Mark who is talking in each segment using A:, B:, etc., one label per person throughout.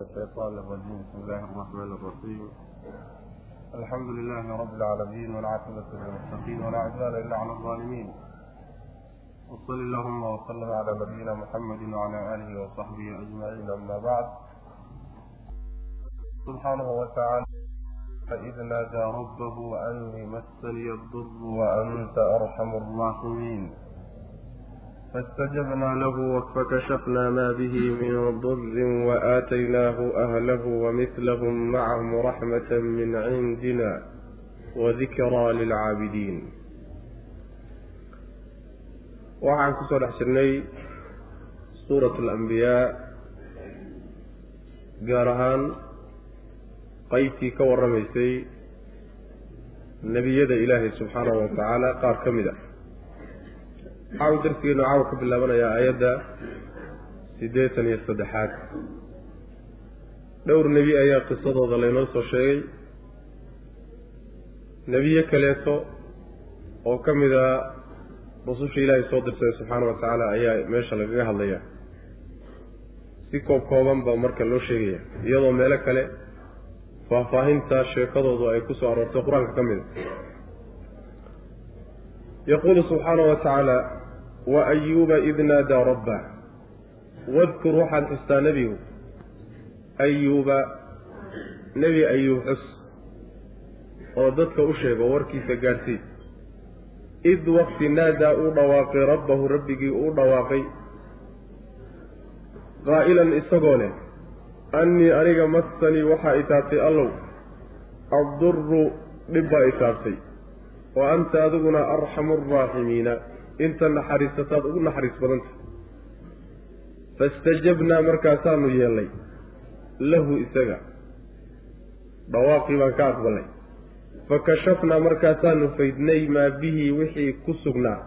A: الشيطان الرجيم بسم الله الرحمن الرحيم الحمد لله رب العالمين والعاقبة للمتقين ولا عدوان إلا على الظالمين وصل اللهم وسلم على نبينا محمد وعلى آله وصحبه أجمعين أما بعد سبحانه وتعالى فإذ نادى ربه أني مسني الضر وأنت أرحم الراحمين فاستجبنا له فكشفنا ما به من ضر وآتيناه أهله ومثلهم معهم رحمة من عندنا وذكرى للعابدين waxaan kusoo dhex jirnay suurat alambiyaa gaar ahaan qeybtii ka warramaysay nebiyada ilaahay subxaanahu wa tacaala qaar ka mid a waxaa uu darsigeenu caawa ka bilaabanayaa aayadda siddeetan iyo saddexaad. Dhowr nebi ayaa qisadooda laynoo soo sheegay. Nebiye kaleeto oo ka mid a rususha ilaahay soo dirsaday subxaana wa tacaala ayaa meesha lagaga hadlayaa si koob kooban baa marka loo sheegaya iyadoo meelo kale faahfaahinta sheekadoodu ay ku soo aroortay qur'aanka ka mid a yaquulu subxaana wa tacaala wa ayuuba id naadaa rabbah wadkur waxaad xustaa nebigu ayuuba nebi ayuub xus oo dadka u sheego warkiisa gaadhsii id waqti naadaa uu dhawaaqay rabbahu rabbigii uu dhawaaqay qaa'ilan isagoo leh annii aniga massanii waxaa itaabtay allow addurru dhib baa itaabtay wa anta adiguna arxamu araaximiina inta naxariisataad ugu naxariis badanta faistajabnaa markaasaanu yeelnay lahu isaga. Dhawaaqii baan ka aqbalnay fakashafnaa markaasaanu faydnay maa bihi wixii ku sugnaa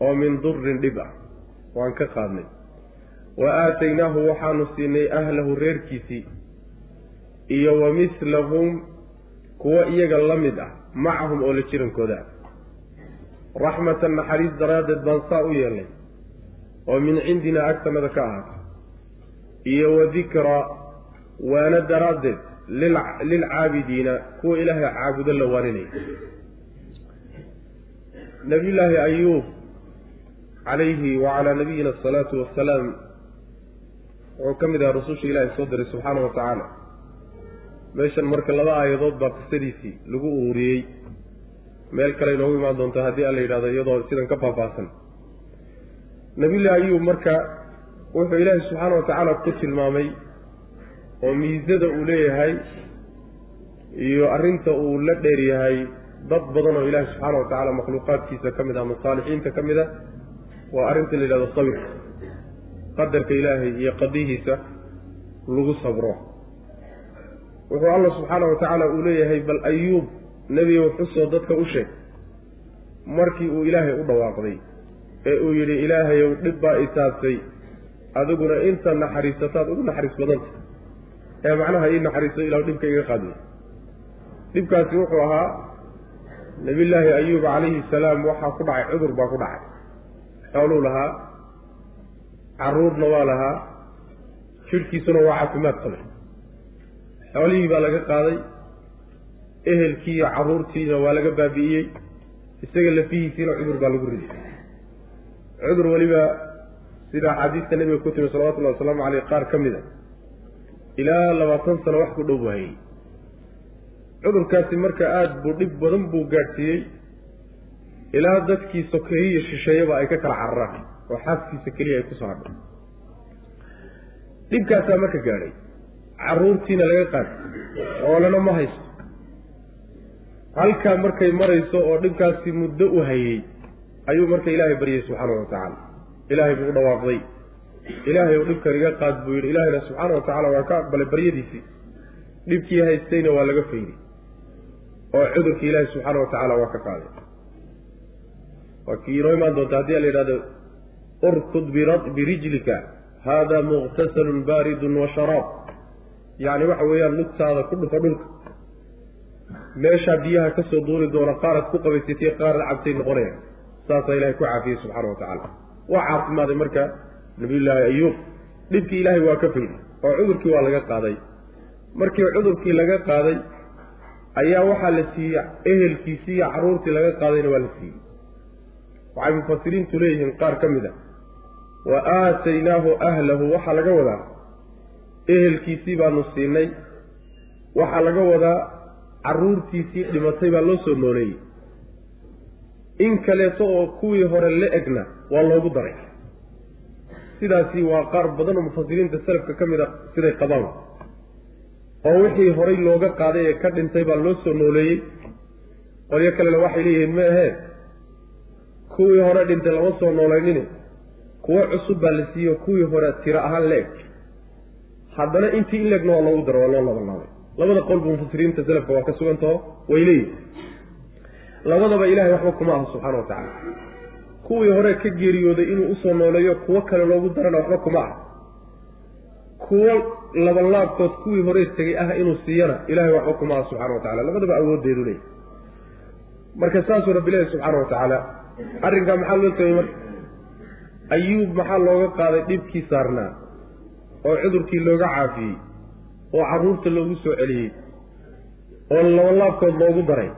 A: oo min durin dhib ah. Waan ka qaadnay. Wa aataynaahu waxaanu siinay ahlahu reerkiisii iyo wa mislahum kuwo iyaga la mid ah macahum oo la jirankooda. Ah raxmatan naxariis daraaddeed baan saa u yeelnay oo min cindinaa agtanada ka ahaatay iyo wa dikraa waana daraaddeed lilcaabidiina kuwa ilaahay caabudo la waaninaya nabiyullaahi ayuub calayhi wacalaa nabiyina asalaatu wassalaam wuxuu ka mid ahaa rususha ilaahay soo diray subxaana wa tacaala meeshan marka laba aayadood baa qisadiisii lagu uuriyey. Meel kale inoogu imaan doonta haddii alla yidhahdo iyadoo sidan ka faahfaahsan. Nabiyullahi ayuub marka wuxuu ilaahay subxaana wa tacaala ku tilmaamay oo miisada uu leeyahay iyo arrinta uu la dheer yahay dad badan oo ilaahay subxaana wa tacaala makhluuqaadkiisa ka mid ah masaalixiinta ka mid ah waa arrinta la yidhahdo sabirka qadarka ilaahay iyo qadihiisa lagu sabro wuxuu alla subxaana wa tacaala uu leeyahay bal ayuub nebigow xusoo dadka u sheeg markii uu ilaahay u dhawaaqday ee uu yidhi ilaahayow dhib baa itaabtay adiguna inta naxariisataad ugu naxariis badanta ee macnaha ii naxariiso ilah dhibka iga qaadiy dhibkaasi wuxuu ahaa nebiyullaahi ayuub calayhi salaam waxaa ku dhacay cudur baa ku dhacay. Xooluu lahaa carruurna waa lahaa jidhkiisuna waa caafimaad qabay xoolihii baa laga qaaday. Ehelkii iyo carruurtiina waa laga baabi'iyey isaga lafihiisiina cudur baa lagu riday cudur weliba sida axaadiista nebiga ku timi salawatullahi wasalaamu caleyh qaar ka mid a ilaa labaatan sano wax ku dhow hayay. Cudurkaasi marka aada buu dhib badan buu gaadhsiiyey. Ilaa dadkii sokeeye iyo shisheeyaba ay ka kala cararaan oo xaaskiisa keliya ay ku soo hadhay dhibkaasaa marka gaadhay carruurtiina laga qaaday oolana ma haysto. Halkaa markay marayso oo dhibkaasi muddo u hayey ayuu marka ilaahay baryay subxaana wa tacaala. Ilaahay buu u dhawaaqday. Ilaahay ou dhibkan iga qaad buu yidhi ilaahayna subxaana wa tacaala waa ka aqbalay baryadiisii. Dhibkii haystayna waa laga fayday. Oo cudurkii ilaahay subxaana wa tacaala waa ka qaaday. Waa kii inoo imaan doonta haddii la yidhahdo urkud birijlika haada muqtasalun baaridun wa sharaab yacni waxa weeyaan lugtaada ku dhufa dhulka. Meeshaa biyaha ka soo duuli doona qaarad ku qabaysatay qaarad cabtay noqonaya. Saasaa ilahay ku caafiyey subxaana wa tacaala waa caafimaaday marka nabiyullaahi ayuub dhibkii ilaahay waa ka fayday oo cudurkii waa laga qaaday. Markii cudurkii laga qaaday ayaa waxaa la siiyey ehelkiisii iyo carruurtii laga qaadayna waa la siiyey. Waxay mufasiriintu leeyihiin qaar ka mid a wa aataynaahu ahlahu waxaa laga wadaa ehelkiisii baanu siinay. Waxaa laga wadaa carruurtiisii dhimatay baa loo soo nooleeyey in kaleeto oo kuwii hore la egna waa loogu daray. Sidaasi waa qaar badan oo mufasiriinta salafka ka mid a siday qabaan. Oo wixii horay looga qaaday ee ka dhintay baa loo soo nooleeyey qolyo kalena waxay leeyihiin ma ahee kuwii hore dhintay lama soo nooleynine kuwo cusub baa la siiyo kuwii hore tiro ahaan la eg haddana intii in leegna waa loogu daro waa loo labalaabay labada qolba mufasiriinta salafka waa ka sugantaho way leeyihiin labadaba ilahay waxba kuma aha subxaana wa tacaala kuwii hore ka geeriyooday inuu u soo nooleeyo kuwo kale loogu darana waxba kuma aha. Kuwo labalaabkood kuwii hore tegay ah inuu siiyana ilahay waxba kuma aha subxana wa tacala labadaba awooddeedu leeyahy marka saasuu rabbi leeyahy subxaana wa tacaala arrinkaa maxaa loo sameyey marka? Ayuub maxaa looga qaaday dhibkii saarnaa oo cudurkii looga caafiyey oo carruurta loogu soo celiyey oo labalaabkood loogu daray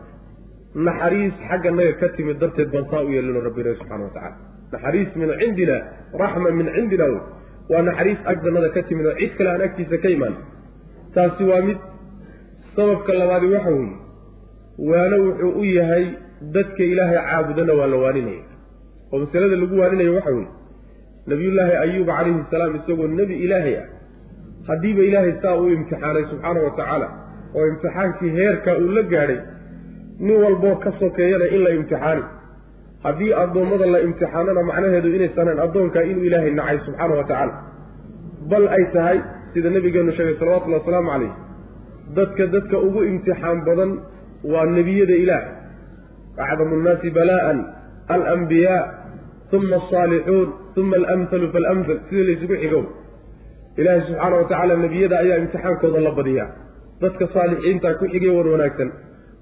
A: naxariis xagga naga ka timid darteed baan saa u yeelino rabbi ilahi subxana wa tacala naxariis min cindina raxma min cindina wey. Waa naxariis agdanada ka timid oo cid kale aan agtiisa ka imaan. Taasi waa mid sababka labaadi waxa weeye. Waano wuxuu u yahay dadka ilaahay caabudana waa la waaninaya. Oo masalada lagu waaninayo waxa weeye nabiyullaahi ayuuba calayhi salaam isagoo nebi ilaahay ah. Haddiiba ilaahay saa uu imtixaanay subxaana wa tacaala oo imtixaankii heerkaa uu la gaadhay nin walboo ka sokeeyana in la imtixaani haddii addoommada la imtixaanona macnaheedu inaysanan addoonkaa inuu ilaahay nacay subxaana wa tacaala. Bal ay tahay sida nabigeenu sheegay salawatullahi wasalaamu calayh dadka dadka ugu imtixaan badan waa nebiyada ilaah acdamu nnaasi balaa'an alambiyaa uma alsaalixuun uma alamhalu faalamhal sida laysugu xigow ilaahay subxaana wa tacaala nebiyada ayaa imtixaankooda la badiyaa dadka saalixiinta ku xigay war wanaagsan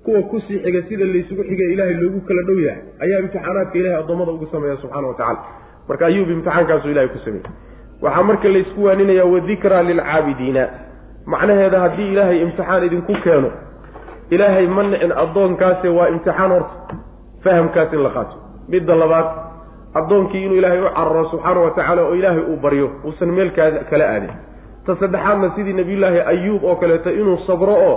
A: kuwa ku sii xiga sida laysugu xigay ilaahay loogu kala dhow yahay ayaa imtixaanaadka ilahay addoommada ugu sameeya subxana wa tacala marka ayuub imtixaankaasu ilahay ku sameeyey waxaa marka laysku waaninaya wadikraa lilcaabidiina macnaheeda haddii ilaahay imtixaan idinku keeno ilaahay ma nicin addoonkaase waa imtixaan horta fahamkaas in la qaato midda labaad addoonkii inuu ilaahay u cararo subxaana wa tacaala oo ilaahay uu baryo uusan meel kala aadin. Ta saddexaadna sidii nebiyullaahi ayuub oo kaleeto inuu sabro oo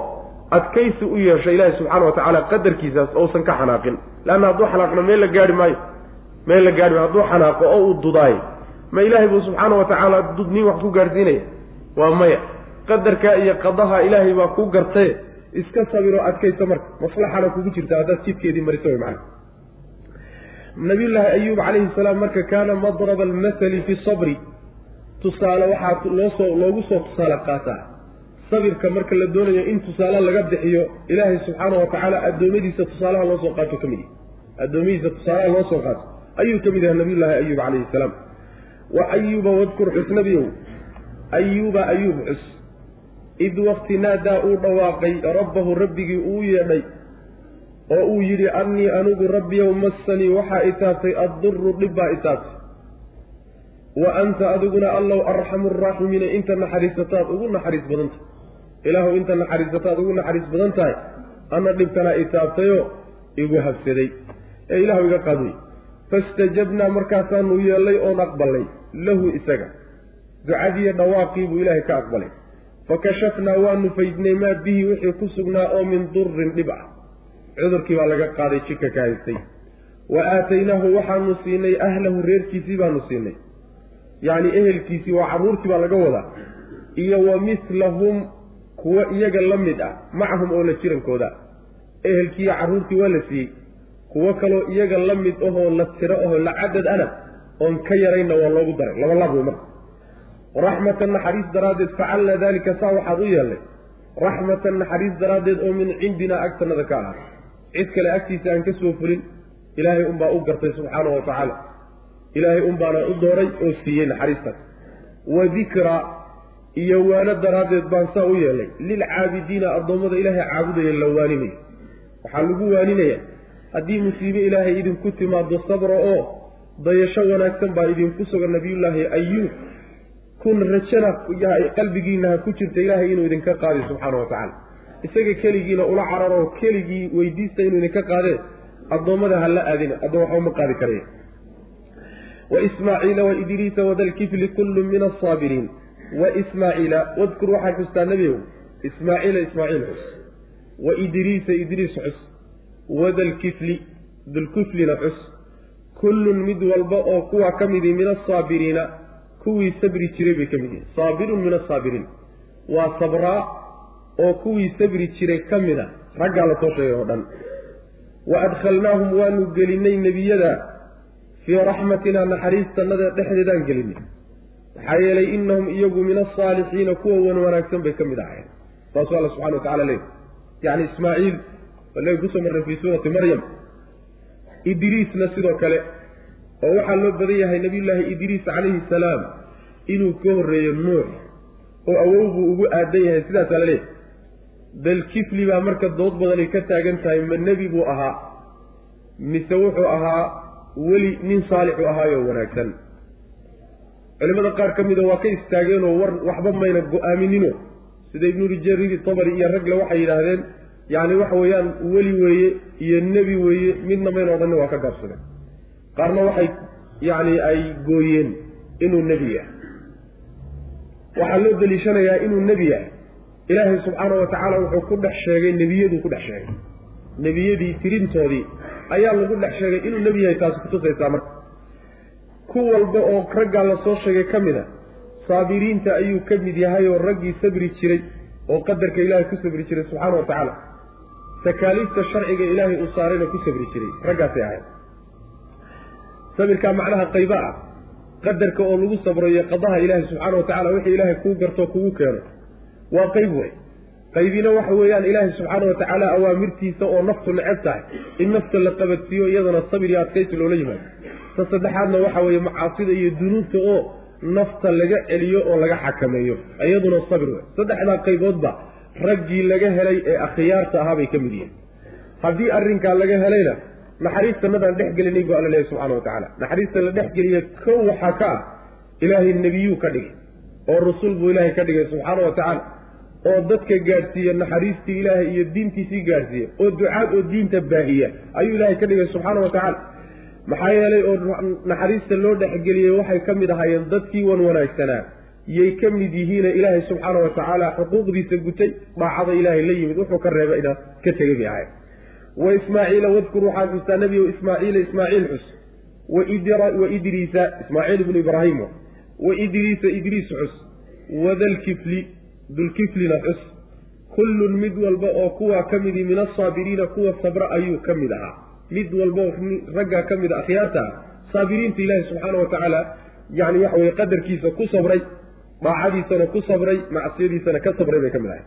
A: adkaysi u yeesho ilaahay subxaana wa tacaala qadarkiisaas ousan ka xanaaqin. Leanna hadduu xanaaqno meel la gaari maayo. Meel la gaari maayo hadduu xanaaqo oo uu dudaayo ma ilaahay buu subxaana wa tacaala dudniin wax ku gaadhsiinaya? Waa maya. Qadarkaa iyo qadaha ilaahay baa ku gartaye iska sabiroo adkayso marka. Maslaxana kugu jirta haddaad jidkeedii mariso way macana nabiyullaahi ayuub calayhi salaam marka kaana madraba almasali fi sabri. Tusaale waxaa loosoo loogu soo tusaale qaataa. Sabirka marka la doonayo in tusaale laga bixiyo ilaahay subxaana wa tacaala addoommadiisa tusaalaha loo soo qaato ka mid yahy addoommadiisa tusaalaha loo soo qaato. Ayuu ka mid yahay nabiyullaahi ayuub calayhi salaam. Wa ayuuba wadkur xus nebiyow ayuuba ayuub xus id wakti naadaa uu dhawaaqay rabbahu rabbigii uu yeedhay oo uu yidhi annii anigu rabbiyow massanii waxaa itaabtay adduru dhib baa itaabtay wa anta adiguna allow arxamu araaximiina inta naxariisataad ugu naxariis badan tahay. Ilaahu inta naxariisataad ugu naxariis badan tahay anna dhibkana itaabtayoo igu habsaday ee ilaahu iga qaadwey fastajabnaa markaasaanu yeellay oon aqbalnay lahu isaga. Ducadiiyo dhawaaqii buu ilaahay ka aqbalay. Fakashafnaa waanu faydnay maa bihi wixii ku sugnaa oo min durin dhib ah cudurkii baa laga qaaday jidka ka haystay. Wa aataynaahu waxaanu siinay ahlahu reerkiisii baanu siinay. Yacni ehelkiisii waa carruurtii baa laga wadaa. Iyo wa mislahum kuwo iyaga la mid ah macahum oo la jirankooda. Ehelkiiyo carruurtii waa la siiyey. Kuwo kaloo iyaga la mid ahoo la tiro ahoo la cadad ana oon ka yaraynna waa loogu daray. Laba laab wey marka. Raxmatan naxariis daraaddeed facalnaa daalika saa waxaad u yeelnay. Raxmatan naxariis daraaddeed oo min cindinaa agtanada ka ahaa cid kale agtiisa aan ka soo fulin ilaahay unbaa u gartay subxaana wa tacaala. Ilaahay unbaana u dooray oo siiyey naxariistaas wa dikraa iyo waano daraaddeed baan saa u yeelnay. Lilcaabidiina addoommada ilaahay caabudaya la waaninayo waxaa lagu waaninaya haddii musiibe ilaahay idinku timaado sabra oo dayasho wanaagsan baa idinku sugan nabiyullaahi ayuub ku kun rajana qalbigiina ha ku jirta ilaahay inuu idinka qaadi subxaana wa tacaala isaga keligiina ula cararoo keligii weydiista inuu idinka qaadee addoommada ha la aadina addoon waxba qaadi karaya waismaaciila waidriisa wadalkifli kullu min asaabiriin waismaaciila wadkur waxaad xustaa nebigow. Ismaaciila ismaaciil xus. Waidriisa idriis xus. Wadalkifli dulkiflina xus. Kullun mid walba oo kuwa ka midi min asaabiriina kuwii sabri jiray bay ka mid yihiin saabirun min asaabiriin waa sabraa oo kuwii sabri jiray ka mid a raggaa la soo sheegay oo dhan. Wa adkhalnaahum waanu gelinay nebiyada. Fii raxmatina naxariistannada dhexdeedaan gelinay. Maxaa yeelay innahum iyagu min asaalixiina kuwa wan wanaagsan bay ka mid ahayen saasuu alla subxana wa tacala leey. Yacni ismaaciil wallahi ku soo marray fii suurati maryam. Idriisna sidoo kale oo waxaa loo badan yahay nabiyullaahi idriis calayhi salaam inuu ka horreeyo nuux oo awow buu ugu aadan yahay. Sidaasaa la leeyahy dalkifli baa marka dood badanay ka taagan tahay ma nebi buu ahaa mise wuxuu ahaa weli nin saalixu ahaayoo wanaagsan. Culimada qaar ka mida waa ka istaageenoo war waxba mayna go'aaminino. Sida ibnu rijariri tabari iyo ragle waxay yidhaahdeen yacni waxa weeyaan weli weeye iyo nebi weeye midna mayna odhanni waa ka gaabsadeen. Qaarna waxay yacni ay gooyeen inuu nebi yahay. Waxaa loo deliishanayaa inuu nebi yahay ilaahay subxaana wa tacaala wuxuu ku dhex sheegay nebiyaduu ku dhex sheegay. Nebiyadii tirintoodii ayaa lagu dhex sheegay inuu nebi yahay taasi kutusaysaa marka. Ku walba oo raggaa la soo sheegay ka mid a saabiriinta ayuu ka mid yahay oo raggii sabri jiray oo qadarka ilaahay ku sabri jiray subxaana wa tacaala. Takaaliifta sharciga ilaahay uu saarayna ku sabri jiray raggaasay ahayd. Sabirkaa macnaha qayba ah qadarka oo lagu sabrayo qadaha ilaahay subxaana wa tacala wixii ilaahay kuu gartoo kugu keeno waa qayb wey qaybina waxa weeyaan ilaahay subxaana wa tacaala awaamirtiisa oo naftu neceb tahay. In nafta la qabadsiiyo iyadana sabir iyo adkaysi loola yimaado. Ta saddexaadna waxa weeye macaasida iyo dunuubta oo nafta laga celiyo oo laga xakameeyo. Iyaduna sabir wey saddexdaa qayboodba raggii laga helay ee akhyaarta ahaa bay ka mid yihiin. Haddii arrinkaa laga helayna naxariistanadaan dhex gelinay bu alla leeyahy subxana wa tacaala naxariista la dhex geliya kow waxaa ka ah ilaahay nebiyuu ka dhigay oo rasul buu ilaahay ka dhigay subxaana wa tacaala oo dadka gaadhsiiya naxariistii ilaahay iyo diintiisii gaadhsiiya oo ducaad oo diinta baahiya ayuu ilaahay ka dhigay subxaana wa tacaala. Maxaa yeelay oo naxariista loo dhexgeliyey waxay ka mid ahaayeen dadkii wan wanaagsanaa yay ka mid yihiine ilaahay subxaana wa tacaala xuquuqdiisa gutay daacada ilaahay la yimid wuxuu ka reebay inaad ka tegay bay ahayd wa ismaaciila wadkur waxaad xustaa nebigo ismaaciila ismaaciil xus. Wa idriisa ismaaciil ibnu ibraahim. Wa idriisa idriis xus. Wadalkifli dulkiflina xus. Kullun mid walba oo kuwaa ka midi min asaabiriina kuwa sabra ayuu ka mid ahaa. Mid walba raggaa ka mid akhyaarta ah saabiriinta ilaahi subxaana wa tacaala yani waxa weye qadarkiisa ku sabray daacadiisana ku sabray macsiyadiisana ka sabray bay ka mid ahay.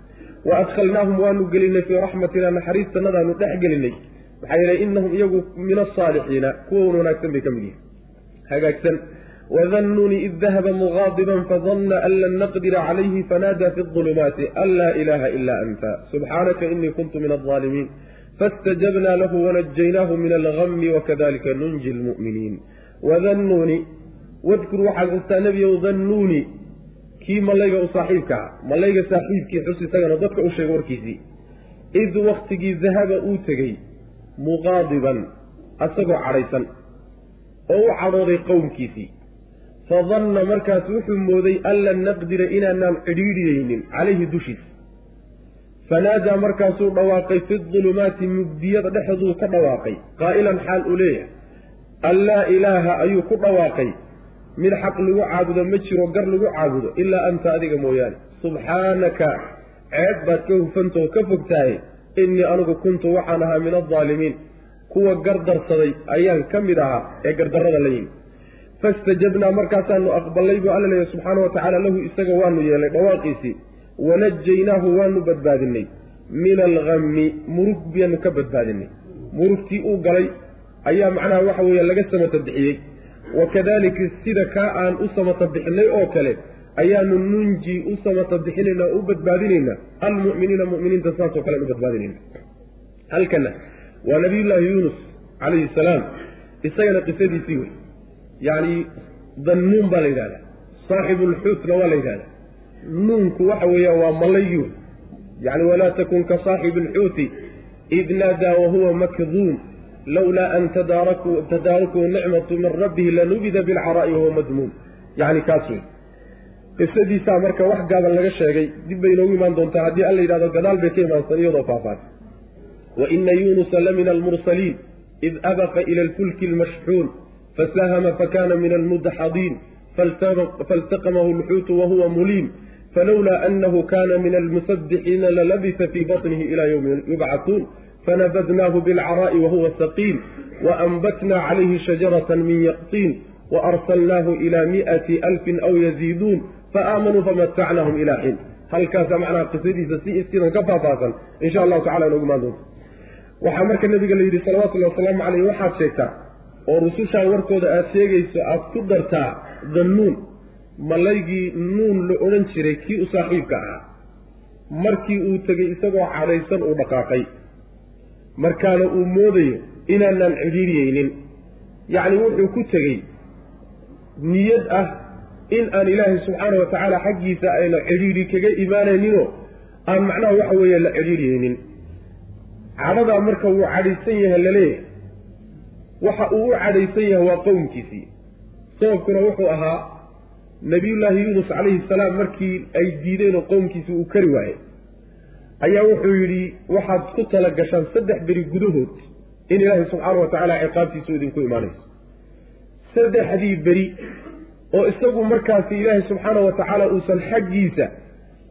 A: Wa adkhalnaahum waanu gelinay fii raxmatina naxariistanadaanu dhex gelinay maxaa yeelay inahum iyagu min asaalixiina kuwan wanaagsan bay ka mid yihiin hagaagsan wadannuuni id dahaba mugaadiban fadana an lan naqdira calayhi fanaada fi ulumaati an laa ilaaha ila anta subxaanaka inii kuntu min alaalimiin fastajabnaa lahu wanajaynaahu min algami wakadalika nunji lmu'miniin wadannuuni wadkur waxaad xustaa nebiyow dannuuni kii malayga u saaxiibka ah malayga saaxiibkii xus isagana dadka u sheega warkiisii id waktigii dahaba uu tegey muqaadiban asagoo cadhaysan oo u cadhooday qowmkiisii fadanna markaas wuxuu mooday an lan naqdira inaanaan cidhiidhiyeynin calayhi dushiisa fanaadaa markaasuu dhawaaqay fi dulumaati mugdiyada dhexduu ka dhawaaqay qaa'ilan xaal uu leeyahay. An laa ilaaha ayuu ku dhawaaqay. Mid xaq lagu caabudo ma jiro gar lagu caabudo ilaa anta adiga mooyaane. Subxaanaka ceeb baad ka hufantao ka fog tahay innii anigu kuntu waxaan ahaa min aldaalimiin kuwa gardarsaday ayaan ka mid ahaa ee gardarrada la yimi fastajabnaa markaasaanu aqballay buu alla leeyahy subxaana wa tacaala lahu isaga waanu yeelay dhawaaqiisii wanajaynaahu waanu badbaadinay min algami murug baanu ka badbaadinay murugtii uu galay ayaa macnaha waxa weeye laga samata bixiyey wakadalika sida kaa aan u samata bixinay oo kale ayaanu nunji u samata bixinayna o u badbaadinaynaa. Almu'miniina mu'miniinta saasoo kale aan u badbaadinayna halkana waa nabiyullaahi yuunus calayhi salaam isagana qisadiisii wey yacni dannuun baa la yidhahdaa. Saaxibulxuutna waa la yidhahda nuunku waxa weeyaan waa malayu yani walaa takun ka saaxibi alxuuti id naadaa wahuwa makduum. Lawlaa an tadaarakuhu nicmatu min rabbihi lanubida bilcaraa'i wahuwa madmuum. Yani kaas wey qisadiisaa marka wax gaaban laga sheegay dib bay inoogu imaan doontaa. Haddii alla yidhahdo gadaal bay ka imaansan iyadoo faahfaahsan waina yuunusa la min almursaliin id abaqa ila alfulki almashxuun fasahama fakana min almudxadiin faltaqamahu lxuutu wahuwa muliim falowlaa anahu kana min almusabbixiina lalabisa fii baطnihi ila ywmi yubcatuun fanabadnaahu bilcaraa'i wahuwa saqiim waanbatna calayhi shajarata min yaqtiin waarsalnaahu ila mi'ati alfin aw yaziiduun faaamanuu famatacnaahum ilaa xiin halkaasa macnaha qisadiisa si sidan ka faahfaahsan insha allahu tacala inoogu imaan doonto waxaa marka nabiga la yidhi salawatullahi wasalaamu caleyh waxaad sheegtaa oo rusushaa warkooda aad sheegayso aad ku dartaa dannuun malaygii nuun la odhan jiray kii u saaxiibka ahaa. Markii uu tegey isagoo cadhaysan uu dhaqaaqay. Markaana uu moodayo inaanaan cidhiiriyeynin yacni wuxuu ku tegey niyad ah in aan ilaahay subxaana wa tacaala xaggiisa ayna cidhiidhi kaga imaanayninoo aan macnaha waxa weeye la cidhiidhiyeynin cadhadaa marka wuu cadhaysan yahay la leeyahay waxa uu u cadhaysan yahay waa qowmkiisii. Sababkuna wuxuu ahaa nabiyullaahi yuunus calayhi salaam markii ay diideen oo qowmkiisii uu kari waayey. Ayaa wuxuu yidhi waxaad ku tala gashaan saddex beri gudahood in ilaahay subxaana wa tacaala ciqaabtiisu idinku imaanayso. Saddexdii beri oo isagu markaasi ilaahay subxaana wa tacaala uusan xaggiisa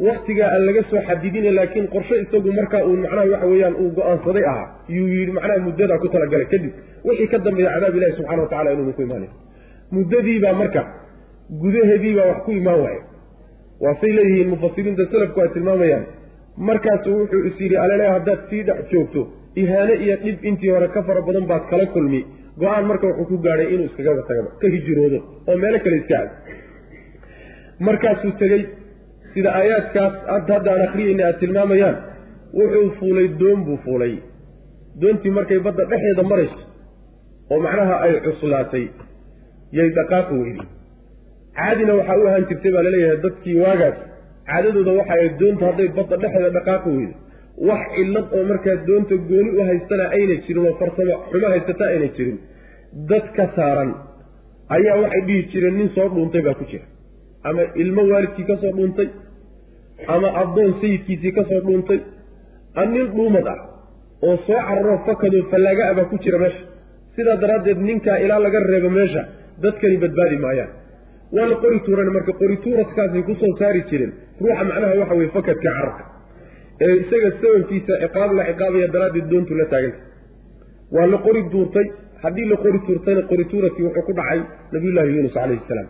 A: waktigaa aan laga soo xadidina laakiin qorshe isagu markaa uu macnaha waxa weeyaan uu go'aansaday ahaa yuu yidhi macnaha muddadaa ku talagalay. Kadib wixii ka dambeeya cadaab ilahi subxana wa tacala inuu ku imaanay muddadiibaa marka gudaheediibaa wax ku imaan waaye waasay leeyihiin mufasiriinta selafku ay tilmaamayaan markaasu wuxuu is yidhi alele haddaad sii dhex joogto ihaane iyo dhib intii hore ka fara badan baad kala kulmi. Go'aan marka wuxuu ku gaadhay inuu iskagaba tagaba ka hijiroodo oo meelo kale iska markaasuu tegey sida aayaadkaas ad hadda aan akriyeyna aad tilmaamayaan wuxuu fuulay doon buu fuulay. Doontii markay badda dhexeeda marayso oo macnaha ay cuslaatay yay dhaqaaqi weyday caadina waxaa u ahaan jirtay baa la leeyahay dadkii waagaas caadadooda waxa ay doonta hadday badda dhexeeda dhaqaaqi weydo wax cillad oo markaa doonta gooni u haystana ayna jirin oo farsamo xumo haysata ayna jirin dad ka saaran ayaa waxay dhihi jireen nin soo dhuuntay baa ku jira ama ilmo waalidkii ka soo dhuuntay ama addoon sayidkiisii ka soo dhuuntay a nin dhuumad ah oo soo cararoo fakadoo fallaaga ah baa ku jira meesha. Sidaa daraaddeed ninkaa ilaa laga reebo meesha dadkani badbaadi maayaan. Waa la qori tuuran marka qori tuuradkaasay ku soo saari jireen ruuxa macnaha waxa weye fakadka cararka. Ee isaga sababkiisa ciqaab la ciqaabaya daraaddeed doontu la taaganta waa la qori duurtay. Haddii la qori tuurtayna qori tuuradkii wuxuu ku dhacay nabiyullaahi yuunus calayhi salaam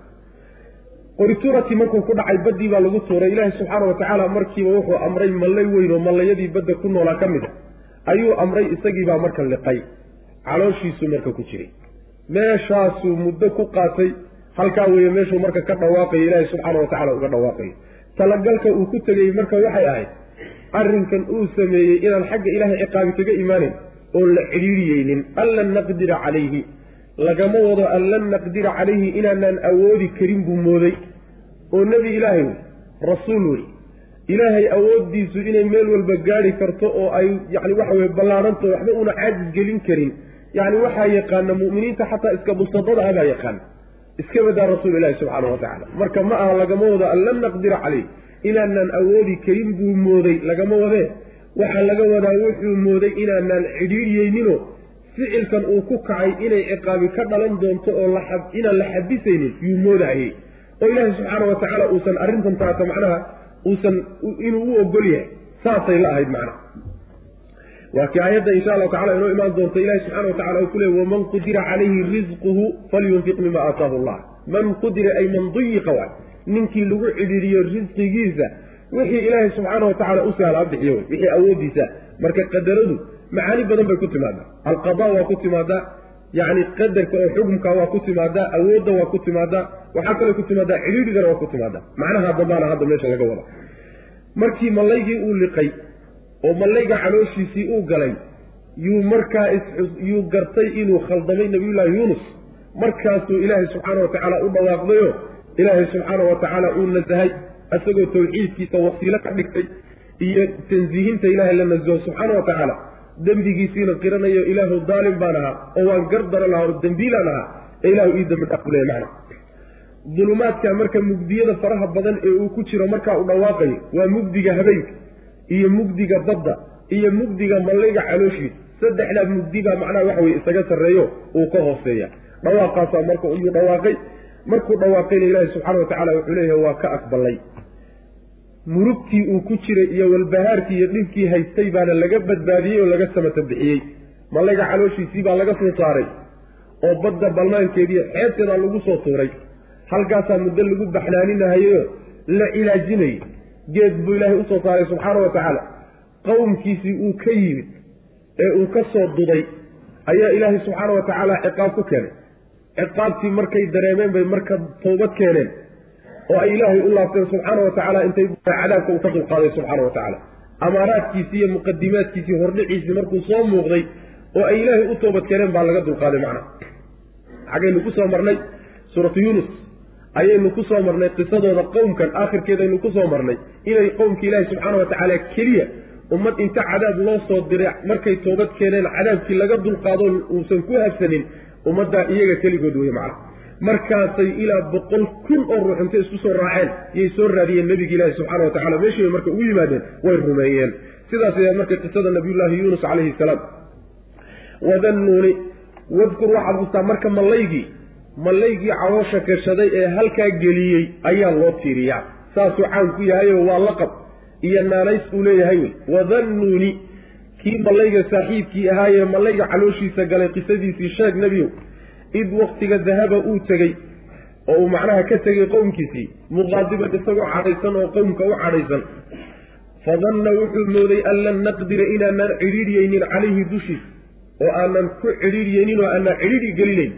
A: qori tuuradkii markuu ku dhacay baddii baa lagu tuuray. Ilaahi subxaana wa tacaala markiiba wuxuu amray mallay weyn oo mallayadii badda ku noolaa ka mid a. Ayuu amray isagiibaa marka liqay. Calooshiisuu marka ku jiray. Meeshaasuu muddo ku qaatay. Halkaa weeye meeshuu marka ka dhawaaqayo ilaahi subxaana wa tacala uga dhawaaqayo talagalka uu ku tegey marka waxay ahayd arrinkan uu sameeyey inaan xagga ilaahay ciqaabi kaga imaaneyn oon la cidhiiriyeynin an lan naqdira calayhi. Lagama wado an lan naqdira calayhi inaanaan awoodi karin buu mooday oo nebi ilaahay wey rasuul wey ilaahay awooddiisu inay meel walba gaadhi karto oo ay yacni waxa weye ballaadhanto waxba una caajis gelin karin. Yacni waxaa yaqaana mu'miniinta xataa iska busadada abaa yaqaana. Iska badaa rasuul ilahi subxaana wa tacala marka ma aha lagama wado an lan naqdira calayh inaanaan awoodi karin buu mooday lagama wadee. Waxaa laga wadaa wuxuu mooday inaanaan cidhiiriyeyninoo ficilkan uu ku kacay inay ciqaabi ka dhalan doonto oo inaan la xabisaynin yuu moodayey oo ilaahi subxaana wa tacaala uusan arrintan taata macnaha uusan inuu u ogol yahay saasay la ahayd macnaha. Waa kii aayadda insha allahu tacala inoo imaan doonto ilahi subxana wa tacala uu ku leey waman qudira calayhi risquhu falyunfiq mima aataahu allah. Man qudira ay man duyiqa waay ninkii lagu cidhiiriyo risqigiisa wixii ilaahay subxaana wa tacala u sahla bixiyo wey wixii awooddiisa. Marka qadaradu macaani badan bay ku timaadaa alqada waa ku timaadaa yacni qadarka oo xukumka waa ku timaadaa awoodda waa ku timaadaa waxaa kaloo ku timaadaa cidhiirigana waa ku timaadaa macnaha dambaana hadda meesha laga wada. Markii mallaygii uu liqay oo mallayga calooshiisii uu galay yuu markaa yuu gartay inuu khaldamay nabiyullaahi yuunus. Markaasuu ilaahay subxaana wa tacaala u dhawaaqdayo ilaahay subxaana wa tacaala uu nasahay isagoo tawxiidkiisa wasiilo ka dhigtay iyo tansiihinta ilaahay la nasaho subxaana wa tacaala dembigiisiina qiranayo ilaahu daalim baan ahaa oo waan gar daran lahaa oo dembiilaan ahaa ee ilahu ii dambi dhaaf kuleeya macna dulumaadka marka mugdiyada faraha badan ee uu ku jiro markaa u dhawaaqayo waa mugdiga habeenka iyo mugdiga badda iyo mugdiga mallayga calooshiisa. Saddexdaa mugdi baa macnaha waxa weye isaga sarreeyo uu ka hooseeya. Dhawaaqaasaa marka uyuu dhawaaqay. Markuu dhawaaqayna ilaahi subxaana wa tacala wuxuu leeyahay waa ka aqbalay murugtii uu ku jiray iyo walbahaarkii iyo dhibkii haystay baana laga badbaadiyey oo laga samata bixiyey. Mallayga calooshiisii baa laga soo saaray oo badda balnaankeediiyo xeebteedaa lagu soo tuuray. Halkaasaa muddo lagu baxnaaninahayo la cilaajinayay geed buu ilaahay u soo saaray subxaana wa tacaala. Qowmkiisii uu ka yimid ee uu ka soo duday ayaa ilaahay subxaana wa tacaala ciqaab ku keenay. Ciqaabtii markay dareemeen bay marka towbad keeneen oo ay ilaahay u laabteen subxaana wa tacaala intay cadaabka uu ka dulqaaday subxaana wa tacaala. Amaaraadkiisii iyo muqadimaadkiisii hordhiciisii markuu soo muuqday oo ay ilaahay u toobad keeneen baa laga dulqaaday macna. Xaggaynu ku soo marnay suuratu yuunus ayaynu ku soo marnay qisadooda qowmkan aakhirkeedaynu ku soo marnay inay qowmka ilaahi subxaana wa tacaala keliya ummad inta cadaab loo soo diray markay toobad keeneen cadaabkii laga dulqaado uusan ku habsanin ummaddaa iyaga keligood wey macna markaasay ilaa boqol kun oo ruux intay isku soo raaceen yay soo raadiyeen nebigi ilaahi subxana wa tacala meeshii bay marka ugu yimaadeen way rumeeyeen. Sidaas ayaa marka qisada nabiyullaahi yuunus calayhi salaam. Wadannuuni wadkur waxaad xustaa marka mallaygii mallaygii cawoosha gashaday ee halkaa geliyey ayaa loo tiiriyaa. Saasuu caan ku yahayo waa laqab iyo naanays uu leeyahay wey. Wadannuuni kii mallayga saaxiibkii ahaayee mallayga calooshiisa galay qisadiisii sheeg nebiyow id waktiga dahaba uu tegey oo uu macnaha ka tegey qowmkiisii muqaadiban isagoo cadhaysan oo qowmka u cadhaysan. Fadanna wuxuu mooday an lan naqdira inaanaan cidhiidhyeynin calayhi dushiis oo aanan ku cidhiidhyeynin oo aanan cidhiidhi gelinayn.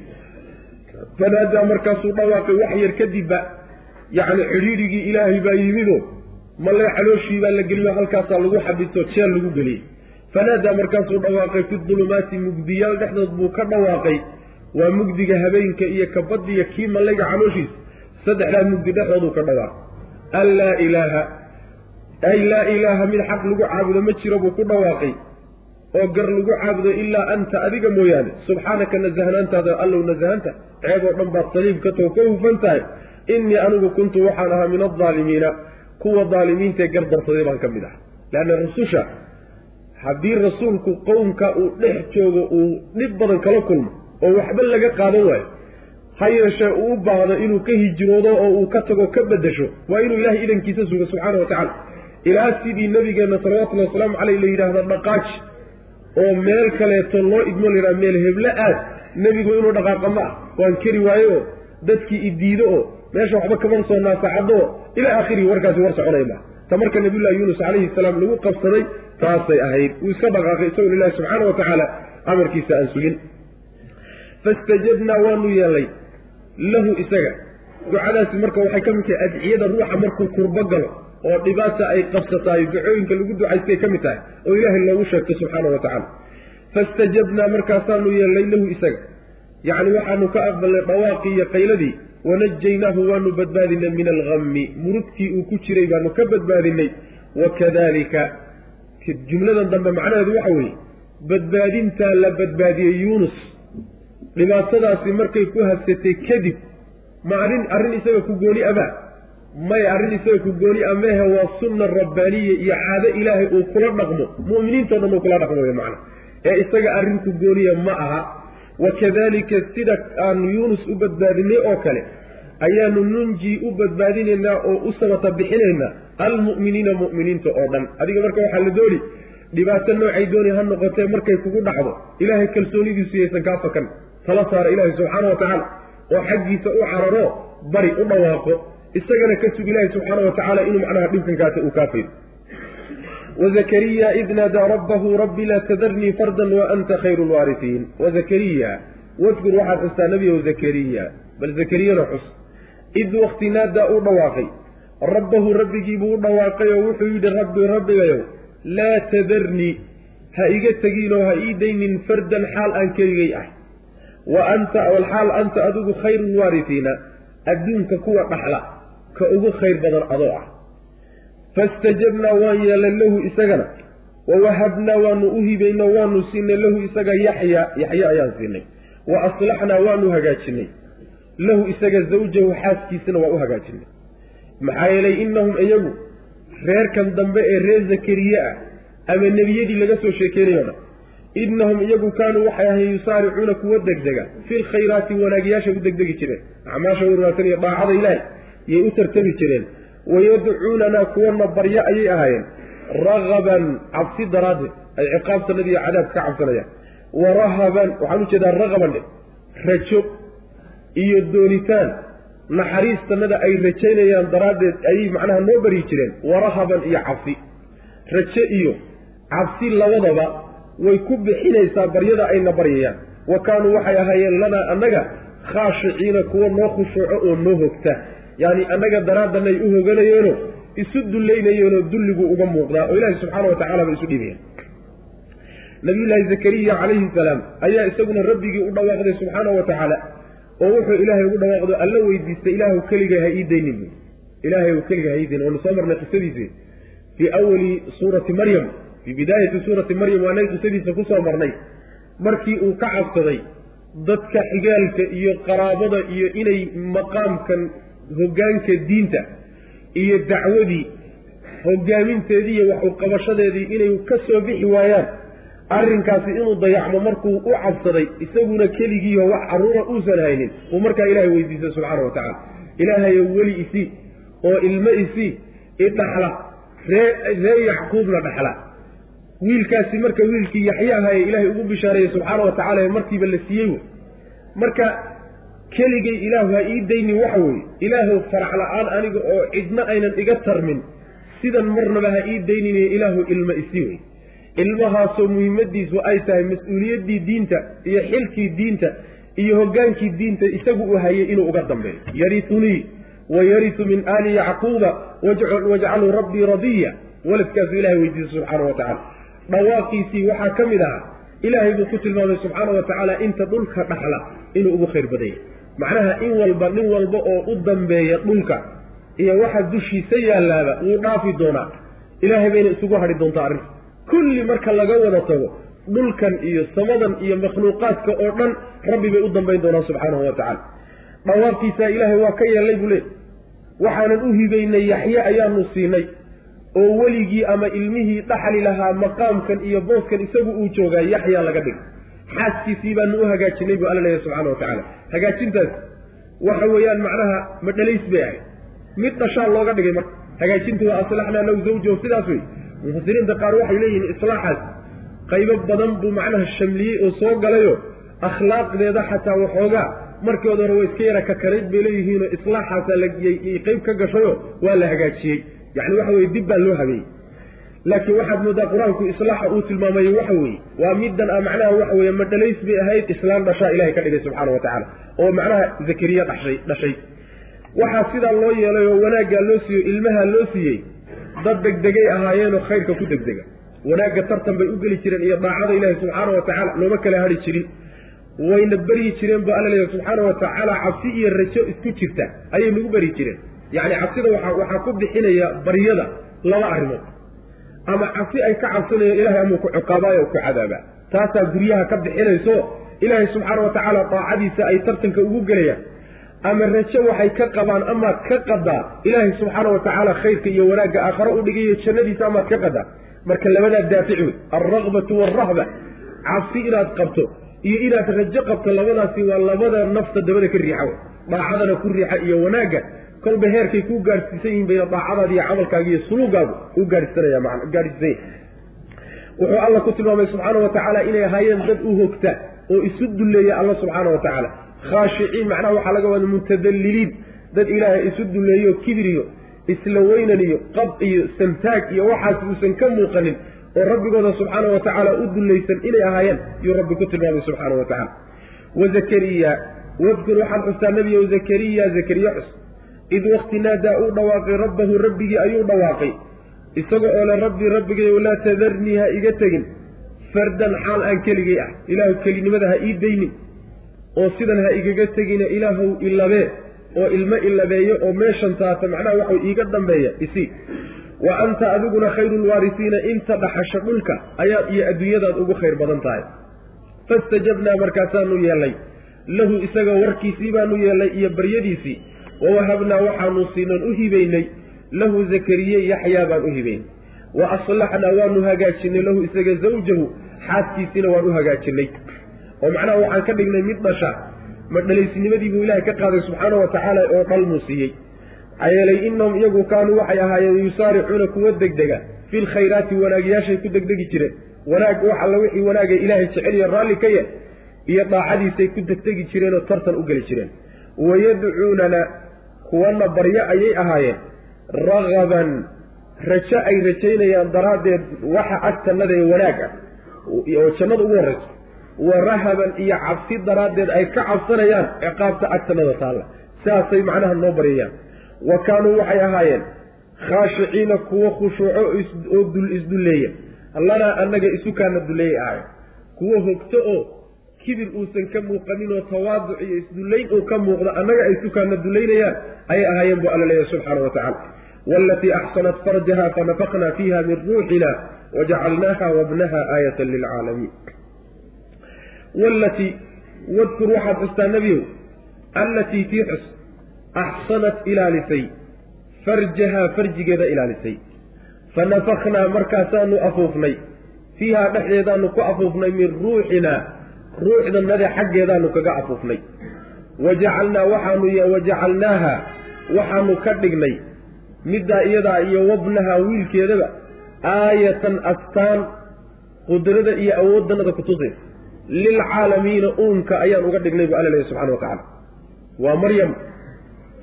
A: Fanaadaa markaasuu dhawaaqay wax yar kadibba yacni cidhiidhigii ilaahay baa yimido malle calooshii baa la geliyo halkaasaa lagu xabito jeel lagu geliyey fanaadaa markaasuu dhawaaqay fi dulumaati mugdiyaal dhexdood buu ka dhawaaqay waa mugdiga habeenka iyo kabadiya kii mallayga calooshiisa saddexdaa mugdi dhexdooduu ka dhawaaqay an laa ilaaha ay laa ilaaha mid xaq lagu caabudo ma jiro buu ku dhawaaqay. Oo gar lagu caabudo ilaa anta adiga mooyaane. Subxaanaka nasahnaantaada allow nasahanta ceeb oo dhan baad saliib ka too ka hufan tahay. Innii anigu kuntu waxaan ahaa min aldaalimiina kuwa daalimiintaee gardarsaday baan ka mid ah leanna rasusha haddii rasuulku qowmka uu dhex joogo uu dhib badan kala kulmo oo waxba laga qaadan waayo. Ha yeeshee uu u baahdo inuu ka hijroodo oo uu ka tago ka beddesho waa inuu ilaahay idankiisa sugo subxaana wa tacaala. Ilaa sidii nabigeenna salawatullahi wasalaamu caleyh la yidhaahdo dhaqaaji oo meel kaleeto loo idmo layidhaha meel heblo aad nebigu inuu dhaqaaqa ma ah. Waan keri waayo oo dadkii idiido oo meesha waxba kaman soo naasacaddo oo ilaa aakhirihi warkaasi war soconaya maa ta marka nabiyullahi yuunus calayhi salaam lagu qabsaday taasay ahayd. Uu iska dhaqaaqay isagoo ilaahi subxaana wa tacaala amarkiisa aan sugin fastajabnaa waanu yeelnay lahu isaga. Ducadaasi marka waxay ka mid tahay adciyada ruuxa markuu kurbo galo oo dhibaata ay qabsataay ducooyinka lagu ducaystay ka mid tahay oo ilaahay loogu sheegto subxaana wa tacaala. Fastajabnaa markaasaanu yeelnay lahu isaga. Yacni waxaanu ka aqbalnay dhawaaqii iyo qayladii wanajaynaahu waanu badbaadinay min alhammi murugtii uu ku jiray baanu ka badbaadinay wakadalika jumladan dambe macnaheedu waxa weeye badbaadintaa la badbaadiyey yuunus dhibaatadaasi markay ku habsatay kadib ma arrin arrin isaga ku gooni amaa maya arrin isaga ku gooni amehe waa sunna rabbaaniya iyo caado ilaahay uu kula dhaqmo. Mu'miniintao dhan uu kula dhaqmo wey macna. Ee isaga arrin ku gooniya ma aha. Wakadalika sida aanu yuunus u badbaadinay oo kale ayaanu nunjii u badbaadinaynaa oo u sabata bixinaynaa almu'miniina mu'miniinta oo dhan. Adiga marka waxaa la dooni dhibaato noocay dooni ha noqotee markay kugu dhacdo ilaahay kalsoonidiisu yaysan kaa fakan tala saara ilaahay subxaana wa tacaala oo xaggiisa u cararo bari u dhawaaqo isagana ka sug ilaahay subxaana wa tacaala inuu macnaha dhibkankaasi uu kaa faydo. Wazakariya id naadaa rabbahu rabbi laa tadarnii fardan wa anta khayru lwaarisiin wazakariya wadkur waxaad xustaa nebiyow zakariya bal zakariyana xus. Id wakti naadaa uu dhawaaqay rabbahu rabbigiibuu u dhawaaqay oo wuxuu yidhi rabbi rabbigayow laa tadarnii ha iga tegiinoo ha ii daynin fardan xaal aan keligay ah wa anta alxaal anta adigu khayru lwaarisiina adduunka kuwa dhaxla ka ugu khayr badan adoo ah. Fastajabnaa waan yeelay lahu isagana. Wawahabnaa waanu u hibayno waanu siinay lahu isaga yaxya yaxya ayaan siinay. Wa aslaxnaa waanu hagaajinay. Lahu isaga zawjahu xaaskiisana waa u hagaajinay. Maxaa yeelay innahum iyagu reerkan dambe ee reer zakariye ah ama nebiyadii laga soo sheekeynayo dhan innahum iyagu kaanuu waxay ahayn yusaaricuuna kuwa degdega fi lkhayraati wanaagyaashay u degdegi jireen acmaasha wanaagsan iyo daacada ilaahay yay u tartami jireen wayadcuunanaa kuwana baryo ayay ahaayeen ragaban cabsi daraaddeed ay ciqaabtanada iyo cadaabka ka cabsanayaan warahaban waxaan u jeedaa ragaban dhe rajo iyo doonitaan naxariistanada ay rajaynayaan daraaddeed ayay macnaha noo baryi jireen warahaban iyo cabsi rajo iyo cabsi labadaba way ku bixinaysaa baryada ayna baryayaan. Wa kaanuu waxay ahaayeen lanaa annaga khaashiciina kuwa noo khushuuco oo noo hogta. Yacni annaga daraaddanay u hoganayeenoo isu dullaynayeenoo dulligu uga muuqdaa oo ilaahi subxaana wa tacala bay isu dhibayeen nabiyullaahi zakariya calayhi salaam ayaa isaguna rabbigii u dhawaaqday subxaana wa tacaala oo wuxuu ilaahay ugu dhawaaqdo alla weydiistay ilaahu keliga ha ii daynin bu ilaahay u keliga ha ii daynin waanu soo marnay qisadiisii. Fii awali suurati maryam fii bidaayati suurati maryam waanay qisadiisa ku soo marnay. Markii uu ka cabsaday dadka xigaalka iyo qaraabada iyo inay maqaamkan hoggaanka diinta iyo dacwadii hogaaminteedii iyo wax u qabashadeedii inay ka soo bixi waayaan arrinkaasi inuu dayacmo markuu u cabsaday isaguna keligiiho wax carruura uusan haynin uu markaa ilaahay weydiistay subxaana wa tacaala. Ilaahayo weli isii oo ilmo isii idhaxla ree ree yacquubna dhaxla wiilkaasi marka wiilkii yaxyaahaye ilaahay ugu bishaareeyey subxaana wa tacala ee markiiba la siiyey wey. Marka keligay ilaahu ha ii daynin waxa weeye. Ilaahow farax la'aan aniga oo cidna aynan iga tarmin. Sidan marnaba ha ii dayninayo ilaahu ilmo isii wey. Ilmahaasoo muhiimadiisu ay tahay mas'uuliyaddii diinta iyo xilkii diinta iyo hoggaankii diinta isagu uu hayay inuu uga dambeeyo. Yaritunii wa yaritu min aali yacquuba wajcaluu rabbii radiya. Waladkaasuu ilahay weydiisay subxaana wa tacala dhawaaqiisii waxaa ka mid ahaa ilaahay buu ku tilmaamay subxaana wa tacaala inta dhulka dhaxla inuu ugu khayr badanya. Macnaha in walba nin walba oo u dambeeya dhulka iyo waxa dushiisa yaalaaba wuu dhaafi doonaa. Ilaahay bayna isugu hadhi doontaa arrinta kulli marka laga wada tago dhulkan iyo samadan iyo makhluuqaadka oo dhan rabbi bay u dambayn doonaa subxaanahu wa tacala dhawaabkiisaa ilaahay waa ka yeelnay buu leey waxaanan u hibaynay yaxye ayaanu siinay oo weligii ama ilmihii dhaxli lahaa maqaamkan iyo booskan isagu uu joogaa yaxyaa laga dhigay xaaskiisii baanu u hagaajinay buu alla leeyahy subxana wa tacaala. Hagaajintaas waxa weeyaan macnaha madhalays bay ahayd. Mid dhashaa looga dhigay marka hagaajinta waa aslaxnaa lahu zawjahu sidaas wey mufasiriinta qaar waxay leeyihiin islaaxaas qaybo badan buu macnaha shamliyey oo soo galayo akhlaaqdeeda xataa waxoogaa. Markooda hore way iska yara kakanayd bay leeyihiinoo islaaxaasaa layay qayb ka gashayo waa la hagaajiyey yacni waxa weye dib baa loo habeeyey laakiin waxaad moodaa qur'aanku islaaxa uu tilmaamay waxa weeye waa middan a macnaha waxa weeye madhalays bay ahayd islaan dhashaa ilahay ka dhigay subxaana wa tacaala oo macnaha zakariya dhashay dhashay. Waxaa sidaa loo yeelay oo wanaaggaa loo siiyo ilmaha loo siiyey dad degdegay ahaayeenoo khayrka ku degdega. Wanaagga tartan bay u geli jireen iyo daacada ilaahi subxaana wa tacaala looma kala hadhi jirin. Wayna beryi jireen bu alla leeyahy subxaana wa tacaala cabsi iyo rajo isku jirta ayay nagu beri jireen yacni cabsida waxa waxaa ku bixinaya baryada laba arrimood. Ama cabsi ay ka cabsanayeen ilahay amuu ku ciqaabaayo ku cadaabaa taasaa guryaha ka bixinayso ilaahay subxaana wa tacaala daacadiisa ay tartanka ugu gelayaan. Ama rajo waxay ka qabaan amaad ka qadaa ilaahay subxaana wa tacaala khayrka iyo wanaagga aakharo u dhigayo jannadiisa amaad ka qadaa marka labadaa daafic wey. Alraqbatu waalrahba cabsi inaad qabto iyo inaad rajo qabto labadaasi waa labada nafta dabada ka riixa wey. Daacadana ku riixa iyo wanaagga kolba heerkay kuu gaadhsiisan yihiin bayna daacadaada iyo camalkaaga iyo suluugaagu u gaadhsiisanaya man gaadhsiisanya wuxuu alla ku tilmaamay subxaana wa tacaala inay ahaayeen dad u hogta oo isu dulleeya alla subxaana wa tacaala. Khaashiciin macnaha waxaa laga wada mutadalliliin. Dad ilaahay isu dulleeyo kibiriyo isla weynan iyo qab iyo santaag iyo waxaas uusan ka muuqanin oo rabbigooda subxaana wa tacaala u dullaysan inay ahaayeen yuu rabbi ku tilmaamay subxaana wa tacala wa zakariya wadkur waxaan xustaa nebiyow zakariya zakariya xus id wakti naadaa uu dhawaaqay rabbahu rabbigii ayuu dhawaaqay. Isaga oo le rabbi rabbigayow laa tadarnii ha iga tegin. Fardan xaal aan keligay ah. Ilaahu kelinimada ha ii daynin oo sidan ha igaga tegina ilaahow ilabee oo ilmo ilabeeyo oo meeshan taata macnaha waxau iiga dambeeya isi. Wa anta adiguna khayrulwaarisiina inta dhaxasho dhulka ayaad iyo adduunyadaad ugu khayr badan tahay. Fastajabnaa markaasaanu yeelnay lahu isaga warkiisii baanu yeelnay iyo baryadiisii wawahabnaa waxaanu siinan u hibaynay lahu zakariye yaxyaa baan u hibaynay wa aslaxnaa waanu hagaajinay lahu isaga zawjahu xaaskiisiina waan u hagaajinay oo macnaha waxaan ka dhignay mid dhasha ma dhalaysinimadii buu ilaahay ka qaaday subxaana wa tacaala oo dhalmuu siiyey maxaa yeelay innahum iyagu kaanuu waxay ahaayeen yusaaricuuna kuwa degdega fi lkhayraati wanaagyaashay ku degdegi jireen wanaag wax alla wixii wanaagay ilaahay jeceliyo raalli ka yah iyo daacadiisay ku degdegi jireen oo tartan u geli jireen wayadcuunana kuwana baryo ayay ahaayeen. Ragaban rajo ay rajaynayaan daraaddeed waxa agtannada ee wanaag ah oo jannada ugu horrayso wa rahaban iyo cabsi daraaddeed ay ka cabsanayaan ciqaabta agtannada taalla. Sidaasay macnaha noo baryayaan. Wa kaanuu waxay ahaayeen khaashiciina kuwo khushuuco oo dul isdulleeya lanaa annaga isukaana dulleeyay ahayen kuwo hogto oo kibir uusan ka muuqanin oo tawaaduc iyo isdullayn uu ka muuqda annaga ay sukaana dullaynayaan ayay ahaayeen buu alla leeyahy subxaana wa tacala walatii axsanat farjaha fanafaqnaa fiiha min ruuxina wajacalnaaha wabnaha aayatan lilcaalamiin. Walatii wadkur waxaad xustaa nebiyow allatii tii xus axsanat ilaalisay farjahaa farjigeeda ilaalisay. Fanafaknaa markaasaanu afuufnay fiihaa dhexdeedaanu ku afuufnay min ruuxina ruuxdanade xaggeedaanu kaga afuufnay. Wajacalnaa waxaanu wajacalnaaha waxaanu ka dhignay. Middaa iyadaa iyo wabnaha wiilkeedaba aayatan astaan qudrada iyo awooddanada kutusaysa lilcaalamiina uunka ayaan uga dhignay buu alla leehay subxana wa tacaala. Waa maryam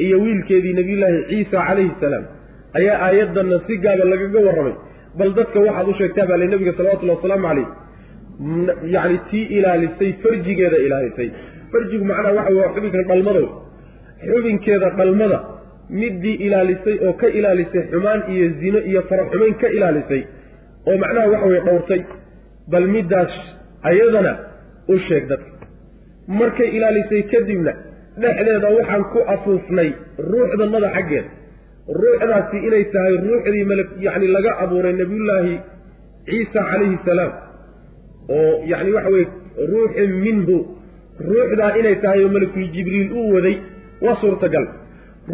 A: iyo wiilkeedii nebiyullaahi ciisa calayhi salaam. Ayaa aayaddanna si gaaba lagaga warramay. Bal dadka waxaad u sheegtaa baa le nebiga salawatullhi wasalaamu calayh yacni tii ilaalisay farjigeeda ilaalisay. Farjigu macnaha waxa waa xubinka dhalmada xubinkeeda dhalmada middii ilaalisay oo ka ilaalisay xumaan iyo zino iyo faraxumayn ka ilaalisay oo macnaha waxa weye dhowrtay. Bal middaas ayadana u sheeg dadka markay ilaalisay kadibna dhexdeeda waxaan ku afuufnay ruuxdannada xaggeeda ruuxdaasi inay tahay ruuxdii mal yacni laga abuuray nebiyullaahi ciisa calayhi salaam oo yacni waxa weye ruuxin minhu ruuxdaa inay tahay oo malakul jibriil uu waday waa suurtagal.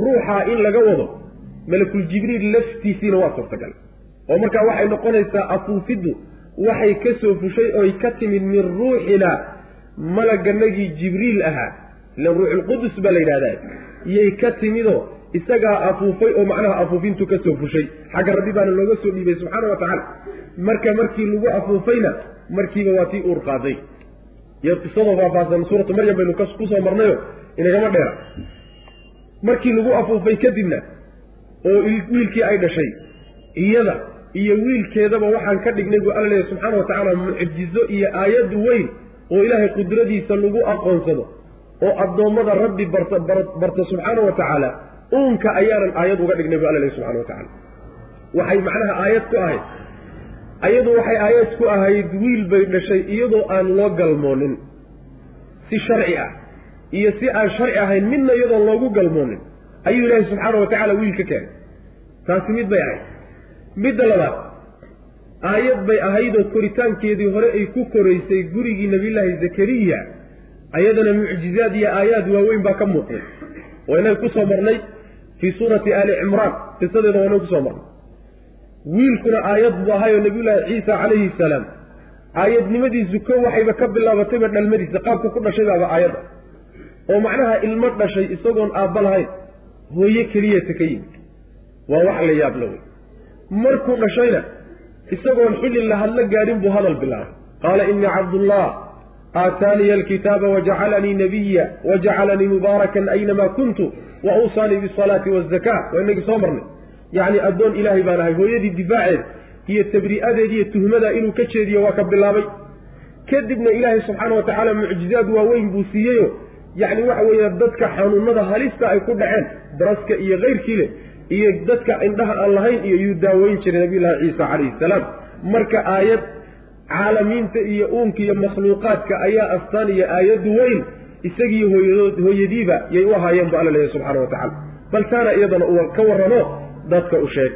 A: Ruuxaa in laga wado malakul jibriil laftiisiina waa suurtagal. Oo markaa waxay noqonaysaa afuufiddu waxay ka soo fushay oy ka timid min ruuxina malaganagii jibriil ahaa ilan ruuxulqudus baa la yidhahdaa iyay ka timidoo isagaa afuufay oo macnaha afuufintu ka soo fushay. Xagga rabbi baana looga soo dhiibay subxaana wa tacaala. Marka markii lagu afuufayna markiiba waa tii uur qaaday. Iyo qisadoo faahfaahsan suuratu maryam baynu ku soo marnayo inagama dheera markii lagu afuufay kadibna oo wiilkii ay dhashay iyada iyo wiilkeedaba waxaan ka dhignay buu alla leeyahy subxaana wa tacaala mucjizo iyo aayad weyn oo ilaahay qudradiisa lagu aqoonsado oo addoommada rabbi barta subxaana wa tacaala uunka ayaanan aayad uga dhignay buu alla leeyahy subxana wa tacaala. Waxay macnaha aayad ku ahayd ayadu waxay aayad ku ahayd wiil bay dhashay iyadoo aan loo galmoonin. Si sharci ah iyo si aan sharci ahayn midna iyadoon loogu galmoonin. Ayuu ilaahay subxaana wa tacaala wiil ka keenay. Taasi mid bay ahayd. Midda labaad aayad bay ahaydoo koritaankeedii hore ay ku koraysay gurigii nebiyullaahi zakariya. Ayadana mucjizaad iyo aayaad waaweyn baa ka muuqday. Waynaga ku soo marnay fii suurati aali cimraan. Qisadeeda waynaga ku soo marnay wiilkuna aayad buu ahayoo nebiyullaahi ciisa calayhi salaam. Aayadnimadiisu ko waxayba ka bilaabatayba dhalmadiisa qaabka ku dhashay baaba aayadda. Oo macnaha ilmo dhashay isagoon aabba lahayn hooye keliyata ka yimid. Waa wax la yaab la wey markuu dhashayna isagoon xilli la hadlo gaadhin buu hadal bilaabay. Qaala innii cabdullah aataaniya alkitaaba wajacalanii nabiya wajacalanii mubaarakan aynamaa kuntu wa awsaanii bisalaati waazaka waa inagii soo marnay yacni addoon ilaahay baan ahay. Hooyadii difaaceed iyo tabri'adeed iyo tuhmadaa inuu ka jeediyo waa ka bilaabay. Kadibna ilaahay subxaana wa tacaala mucjizaad waaweyn buu siiyeyo. Yacni waxa weeye dadka xanuunada halista ay ku dhaceen baraska iyo kayrkii leh iyo dadka indhaha aan lahayn iyo yuu daaweyn jiray nabiyullaahi ciisa calayhi salaam. Marka aayad caalamiinta iyo uunka iyo makhluuqaadka ayaa astaan iyo aayad weyn isagii hooyadood hooyadiiba yay u ahaayeen bu alla leeyahy subxana wa tacala bal taana iyadana uu ka warramo dadka u sheeg.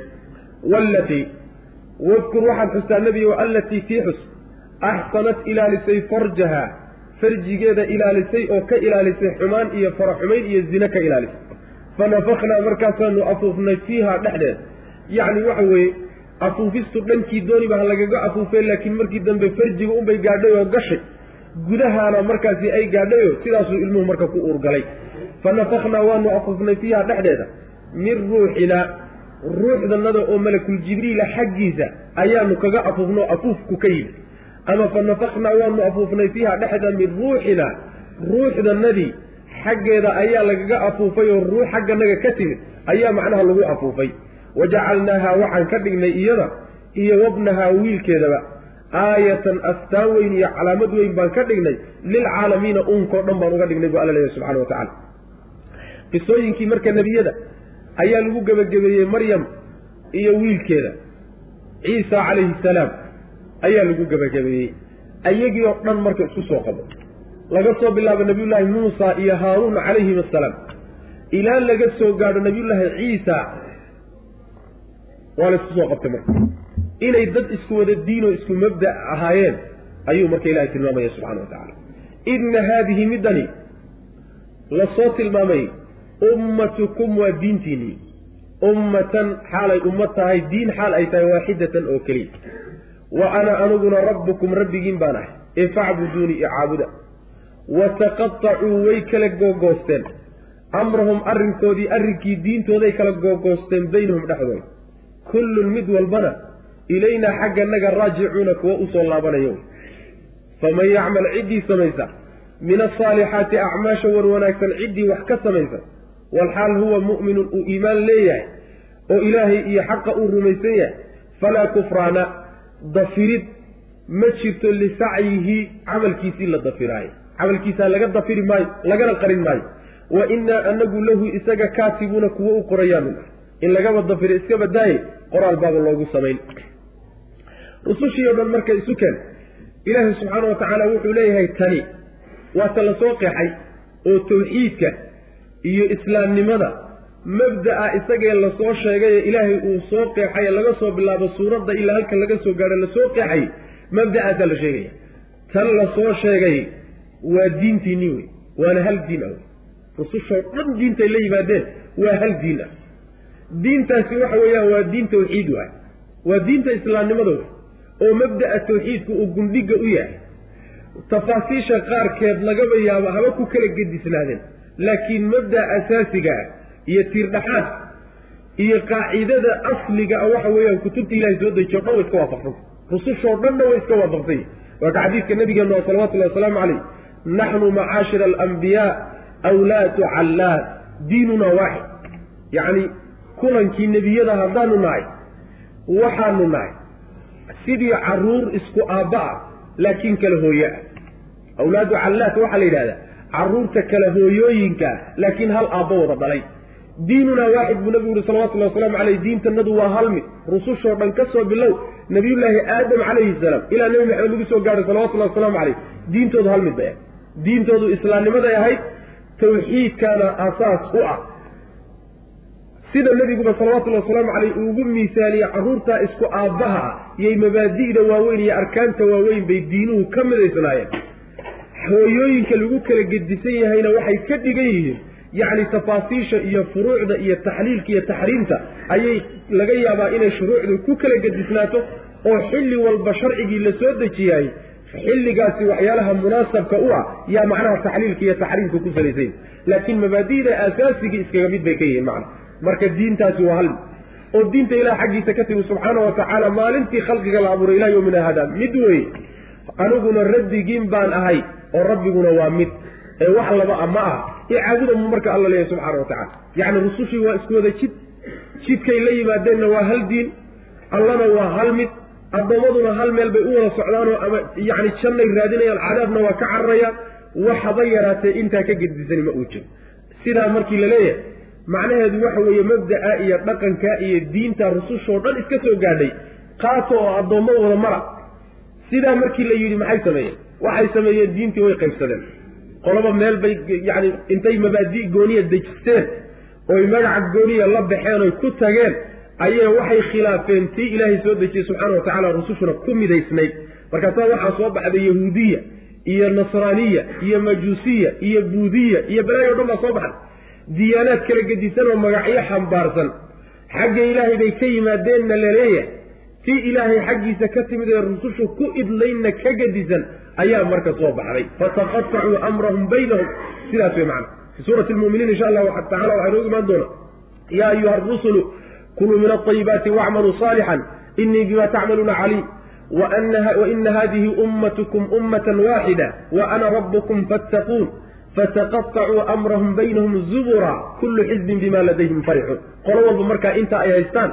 A: Wallatii wadkur waxaad xustaa nebigo allatii tii xus axsanat ilaalisay farjaha farjigeeda ilaalisay oo ka ilaalisay xumaan iyo faraxumayn iyo zine ka ilaalisay. Fanafaknaa markaasaanu afuufnay fiiha dhexdeed. Yacni waxa weeye afuufistu dhankii dooniba ha lagaga afuufeen laakiin markii dambe farjiga unbay gaadhay oo gashay. Gudahaana markaasi ay gaadhayo sidaasuu ilmuhu marka ku uurgalay. Fanafaknaa waanu afuufnay fiiha dhexdeeda. Min ruuxinaa ruuxdanada oo malakul jibriila xaggiisa ayaanu kaga afuufnoo afuufku ka yimid. Ama fanafaknaa waanu afuufnay fiiha dhexda min ruuxina ruuxdanadii xaggeeda ayaa lagaga afuufay oo ruux xagganaga ka timid ayaa macnaha lagu afuufay. Wajacalnaahaa waxaan ka dhignay iyada iyo wabnahaa wiilkeedaba. Aayatan astaan weyn iyo calaamad weyn baan ka dhignay lilcaalamiina uunkao dhan baan uga dhignay bu alla leeyahy subxana wa tacala qisooyinkii marka nebiyada ayaa lagu gebagabeeyey maryam iyo wiilkeeda. Ciisa calayhi salaam ayaa lagu gebagabeeyey ayagii oo dhan marka isku soo qabo. Laga soo bilaabo nabiyullaahi muusa iyo haaruun calayhim assalaam ilaa laga soo gaadho nabiyullaahi ciisa waa la isku soo qabtay marka. Inay dad isku wada diinoo isku mabda ahaayeen ayuu marka ilahay tilmaamaya subxana wa tacala idna haadihi middani la soo tilmaamay ummatukum waa diintiinii ummatan xaalay ummad tahay diin xaal ay tahay waaxidatan oo keliya. Wa ana aniguna rabbukum rabbigiin baan ahay. Ee facbuduunii i caabuda. Wa taqatacuu way kala googoosteen amrahum arrinkoodii arrinkii diintooday kala googoosteen baynahum dhexdooda. Kullun mid walbana ilaynaa xagganaga raajicuuna kuwa u soo laabanayo. Faman yacmal ciddii samaysa. Min asaalixaati acmaasha war wanaagsan ciddii wax ka samaysa walxaal huwa mu'minun uu iimaan leeyahay oo ilaahay iyo xaqa uu rumaysan yahay falaa kufraana dafirid ma jirto lisacyihi camalkiisii la dafiraayo. Camalkiisaa laga dafiri maayo lagana qarin maayo. Wa innaa anagu lahu isaga kaatibuuna kuwo u qorayaanu in lagaba dafiro iska badaaye qoraal baaba loogu samayn. Rusushii o dhan marka isu keen. Ilaahay subxaana wa tacaala wuxuu leeyahay tani. Waata la soo qeexay oo tawxiidka iyo islaamnimada. Mabda'a isagee la soo sheegaye ilaahay uu soo qeexaye laga soo bilaabo suuradda ilaa halka laga soo gaadho la soo qeexay mabda'aasaa la sheegaya. Tan la soo sheegay waa diintiinii wey waana hal diin ah wey. Rusushoo dhan diintay la yimaadeen waa hal diin ah. Diintaasi waxa weeyaan waa diin tawxiid waay. Waa diinta islaamnimada wey oo mabda'a tawxiidku uu gundhiga u yahay. Tafaasiisha qaarkeed lagaba yaabo haba ku kala gedisnaadeen laakiin mabda'a asaasiga ah iyo tiirdhaxaad iyo qaacidada asliga ah waxa weeyaan kutubta ilahay soo dejiyo dhan way iska waafaqsanta rusushoo dhanna way iska waafaqsanya waa ka xadiidka nabigeenu a salawatullahi wasalaamu calayh naxnu macaashira alambiyaa awlaadu callaad diinuna waaxid. Yacni kulankii nebiyada haddaanu nahay waxaanu nahay. Sidii carruur isku aabba ah laakiin kala hooye ah. Awlaadu callaad waxaa la yidhahdaa carruurta kala hooyooyinkaa laakiin hal aabbo wada dhalay. Diinunaa waaxid buu nabigu yuhi salawatullahi wasalaamu caleyh diintanadu waa hal mid. Rusushoo dhan ka soo bilow nabiyullaahi aadam calayhi salaam ilaa nebi maxamed lagu soo gaadhay salawatullahi wasalaamu caleyh diintoodu hal mid bay ahayd. Diintoodu islaamnimaday ahayd tawxiidkaana asaas u ah. Sida nebiguba salawatullahi wasalaamu caleyh uugu miisaaniyey carruurtaa isku aabbaha ah yay mabaadi'da waaweyn iyo arkaanta waaweyn bay diinuhu ka midaysnaayeen hooyooyinka lagu kala gedisan yahayna waxay ka dhigan yihiin. Yacni tafaasiisha iyo furuucda iyo taxliilka iyo taxriimta ayay laga yaabaa inay shuruucdu ku kala gedisnaato oo xilli walba sharcigii la soo dejiyaay xilligaasi waxyaalaha munaasabka u ah yaa macnaha taxliilka iyo taxriimka ku salaysay laakiin mabaadi'da aasaasiga iskaga mid bay ka yihiin macna. Marka diintaasi waa hal. Oo diinta ilaah xaggiisa ka timi subxaana wa tacaala maalintii khalqiga la abuuray ilaa yowmina hada mid wey aniguna rabbigiin baan ahay oo rabbiguna waa mid ee wax laba a ma ah ee caabuda mu marka alla leeyahay subxana wa tacala yacni rusushii waa isku wada jid jidkay la yimaadeenna waa hal diin allana waa hal mid addoommaduna hal meel bay u wada socdaanoo ama yacni jannay raadinayaan cadaabna waa ka cararayaan. Waxaba yaraatee intaa ka gedisani ma uu jiro. Sidaa markii la leeyahay macnaheedu waxa weeye mabda'a iyo dhaqanka iyo diinta rusushoo dhan iska soo gaadhay qaato oo addoommo wada mara. Sidaa markii la yidhi maxay sameeyeen waxay sameeyeen diintii way qaybsadeen. Qoloba meel bay yacni intay mabaadi' gooniya dejisteen oy magaca gooniya la baxeen oy ku tageen ayay waxay khilaafeen tii ilaahay soo dejiyey subxaana wa tacala rusushuna ku midaysnayd. Markaasaa waxaa soo baxday yahuudiya iyo nasraaniya iyo majuusiya iyo buudiya iyo balaayo o dhan baa soo baxday. Diyaanaad kala gedisan oo magacyo xambaarsan. Xagga ilaahay bay ka yimaadeenna la leeyahay tii ilaahay xaggiisa ka timid ee rusushu ku idlaynna ka gedisan ayaa marka soo baxday. Fataqatacuu amrahum baynahum. Sidaas way macana fii suurati lmuminiin insha allahu tacala waxaa inoogu imaan doona yaa ayuha arusulu kuluu min alطayibaati wacmaluu صaalixan inii bima tacmaluuna caliim. Waina hadihi ummatukum ummata waaxida waana rabbukum fattaquun. Fataqatacuu amrahum baynahum zubura. Kullu xizbin bima ladayhim farixuun. Qolo walba markaa inta ay haystaan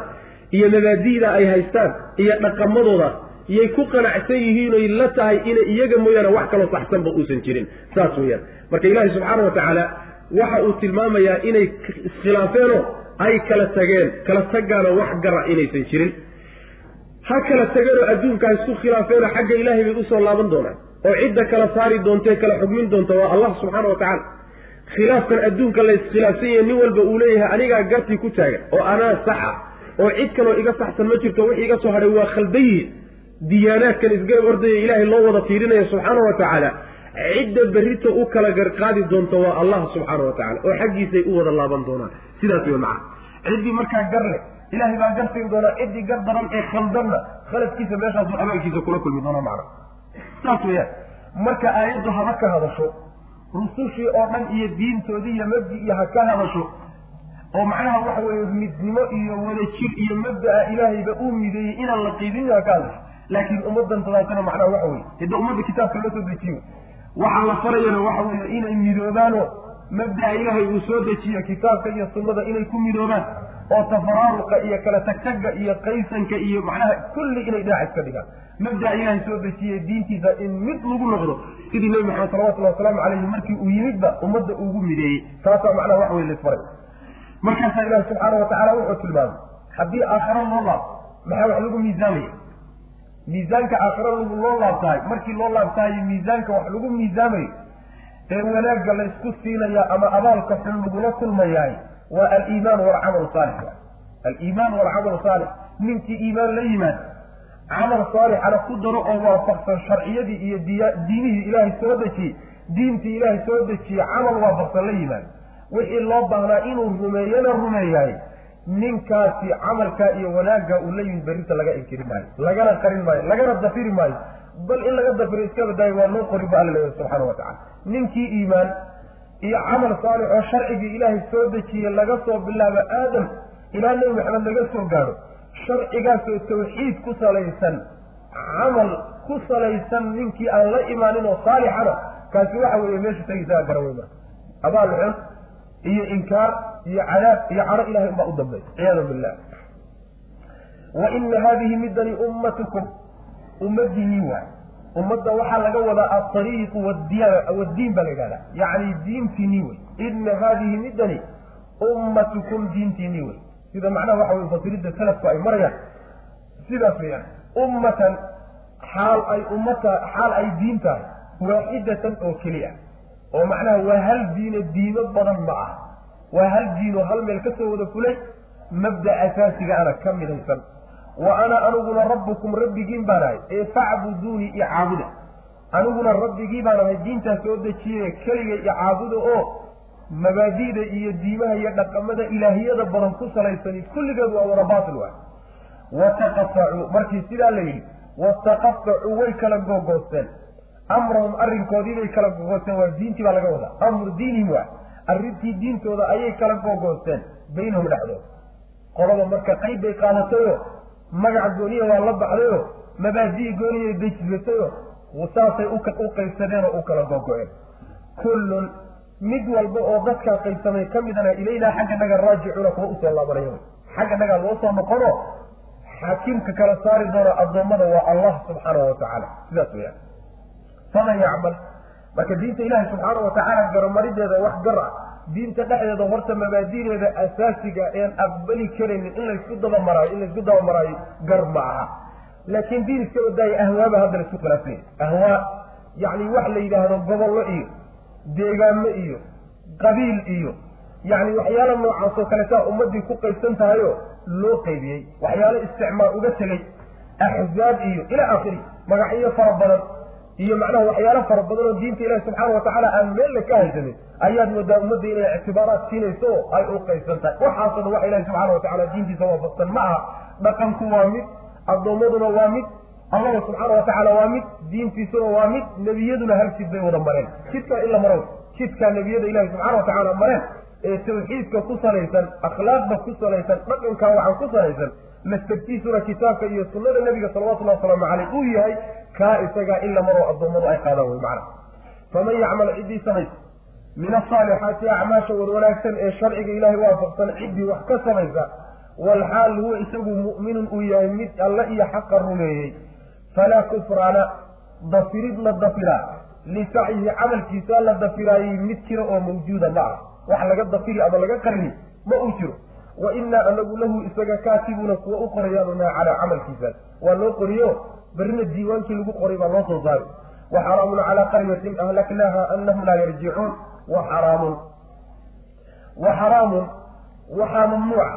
A: iyo mabaadi'da ay haystaan iyo dhaqamadooda yay ku qanacsan yihiin oy la tahay inay iyaga mooyaane wax kaloo saxsanba uusan jirin. Saas weeyaan. Marka ilaahi subxaana wa tacaala waxa uu tilmaamayaa inay iskhilaafeenoo ay kala tageen kala tagaana wax gara inaysan jirin. Ha kala tageenoo adduunka isku khilaafeenoo xagga ilaahay bay u soo laaban doonaan oo cidda kala saari doontae kala xugmin doonta waa allah subxaana wa tacaala. Khilaafkan adduunka la iskhilaafsan yahe nin walba uu leeyahay anigaa gartii ku taagan oo anaa saxa oo cid kaloo iga saxsan ma jirto wixii iga soo hadhay waa khaldan diyaanaadkan isgarab ordaya ilaahay loo wada fiirinaya subxaana wa tacaala cidda berrita u kala garqaadi doonta waa allah subxaana wa tacala oo xaggiisay u wada laaban doonaan. Sidaas wey macana ciddii markaa gar leh ilaahay baa gar tegi doonaa. Ciddii gar daran ee khaldanna khaladkiisa meeshaasuu amaankiisa kula kulmi doonaa macna saas weeyaan marka aayaddu haba ka hadasho rusushii oo dhan iyo diintoodii iyo mabdi iyo ha ka hadasho oo macnaha waxa weeye midnimo iyo wadajir iyo mabda'a ilaahayba uu mideeyey inaan la qiibin ha ka hadasho laakiin ummaddan tadaatana macnaha waxa weye hidda ummadda kitaabka loo soo dejiyo. Waxaa la farayana waxa weeye inay midoobaanoo mabda'a ilaahay uu soo dejiyo kitaabka iyo sunnada inay ku midoobaan oo tafaraaruqa iyo kala tagtagga iyo qaysanka iyo macnaha kulli inay dhinac iska dhigaan. Mabda'a ilaahay soo dejiyey diintiisa in mid lagu noqdo sidii nebi maxamed salawatullahi wasalaamu calayhi markii uu yimidba ummadda ugu mideeyey. Taasaa macnaha wax wey laisfaray markaasaa ilaahi subxaana wa tacala wuxuu tilmaamay haddii aakhara loo laabto maxaa wax lagu miisaamaya? Miisaanka aakhara lagu loo laabtahay markii loo laabtahayo miisaanka wax lagu miisaamayo ee wanaagga la isku siinaya ama abaalka xun lagula kulmayaay waa aliimaan walcamal saalix. Aliimaan walcamal saalix. Ninkii iimaan la yimaad camal saalixana ku daro oo waafaqsan sharciyadii iyo diinihii ilaahay soo dejiyey diintii ilaahay soo dejiyey camal waafaqsan la yimaad wixii loo baahnaa inuu rumeeyana rumeeyahay ninkaasi camalkaa iyo wanaagga uu la yimid berrinta laga inkiri maayo lagana qarin maayo lagana dafiri maayo. Bal in laga dafiro iska badaayo waa loo qori ba alla leeyahay subxaana wa tacala ninkii iimaan iyo camal saalix oo sharcigii ilaahay soo dejiyey laga soo bilaabo aadam ilaa nebi maxamed laga soo gaadho sharcigaasoo tawxiid ku salaysan camal ku salaysan ninkii aan la imaanin oo saalixana kaasi waxa weeye meesha tagisaa garan wey marka. Abaal xun iyo inkaar iyo cadaab iyo caro ilahay unbaa u dambeey ciyaadu billah. Wa ina haadihi midani ummatukum. Ummadiinii waay ummadda waxaa laga wadaa alariiqu wadiin baa la yacni diintiinii wey ina haadihi midani ummatukum diintiinii wey sida macnaha waxa wey mufasiriinta salafku ay marayaan. Sidaas weyaan ummatan xaal ay ummata xaal ay diin tahay waaxidatan oo keliya oo macnaha waa hal diino diimo badan ma ah. Waa hal diinoo hal meel ka soo wada fulay mabda asaasiga ana ka midaysan. Wa ana aniguna rabbukum rabbigiin baan ahay ee facbuduunii iyo caabuda. Aniguna rabbigii baan ahay diintaa soo dejiye keliga iyo caabuda oo mabaadi'da iyo diimaha iyo dhaqamada ilaahiyada badan ku salaysani kulligeed waa wada baatil waay. Wataqafacuu markii sidaa la yidhi wataqafacuu way kala googoosteen amrahum arrinkoodii bay kala googoosteen waa diintii baa laga wadaa. Amru diinihim waa arrintii diintooda ayay kala googoosteen baynahum dhexdooda qolada marka qayb bay qaadatayoo magac gooniya waa la baxdayoo mabaadii gooniyay dejisatayoo saasay u qaybsadeen u kala googo-een kullun mid walba oo dadkaa qaybsamay ka midana ilaynaa xagga naga raajicuuna kuwa u soo laabanaya xagga nagaa loo soo noqono xakiimka kala saari doona addoommada waa allah subxaanahu watacaala sidaas weyaan faman yacmal. Marka diinta ilaahi subxaana wa tacaala garomarideeda wax gar ah. Diinta dhexdeeda horta mabaadideeda asaasiga ean aqbali karaynin in laysku dabamaraayo in laysku dabamaraayo gar ma aha. Laakiin diin iska wadaaya ahwaaba hadda la isku khilaafsanya ahwaa yacni wax la yidhaahdo gobollo iyo
B: deegaamo iyo qabiil iyo yacni waxyaalo noocaas oo kaletaa ummaddii ku qaybsan tahayoo loo qaybiyey. Waxyaalo isticmaal uga tegey axzaab iyo ilaa aakhiri magacyo fara badan iyo macnaha waxyaalo fara badan oo diinta ilahi subxaana watacaala aan meella ka haysanin ayaad moodaa ummadda inay ictibaaraad siinayso ay u qaybsan tahay. Waxaasoo dhan waxa ilahi subxana watacala diintiisa waafaqsan ma aha dhaqanku waa mid addoommaduna waa mid allah subxaana watacaala waa mid diintiisuna waa mid nebiyaduna hal jid bay wada mareen jidkaa in la maro jidkaa nebiyada ilahi subxana watacaala mareen ee tawxiidka ku salaysan akhlaaqda ku salaysan dhaqankaa waxaan ku salaysan laftarkiisuna kitaabka iyo sunnada nebiga salawatullahi wasalaamu caleyh uu yahay kaa isagaa in la maroo addoommadu ay qaadaan wey macana faman yacmal ciddii samaysa min asaalixaati acmaasha war wanaagsan ee sharciga ilaahay waafaqsan ciddii wax ka samaysa walxaal huwa isagu mu'minun uu yahay mid alle iyo xaqa rumeeyey. Falaa kufraana dafirid la dafiraa lisacyihi camalkiisa la dafiraayey mid jira oo mawjuuda ma ah wax laga dafiri ama laga qarni ma uu jiro wa innaa anagu lahu isaga kaatibuuna kuwa u qorayaanunaa calaa camalkiisaas waa loo qoriyo? Berrina diiwaankii lagu qoray baa loo soo saari wa xaraamun calaa qaryatin ahlaknaaha anahum laa yarjicuun. Wa xaraamun. Wa xaraamun. Waxaa mamnuuca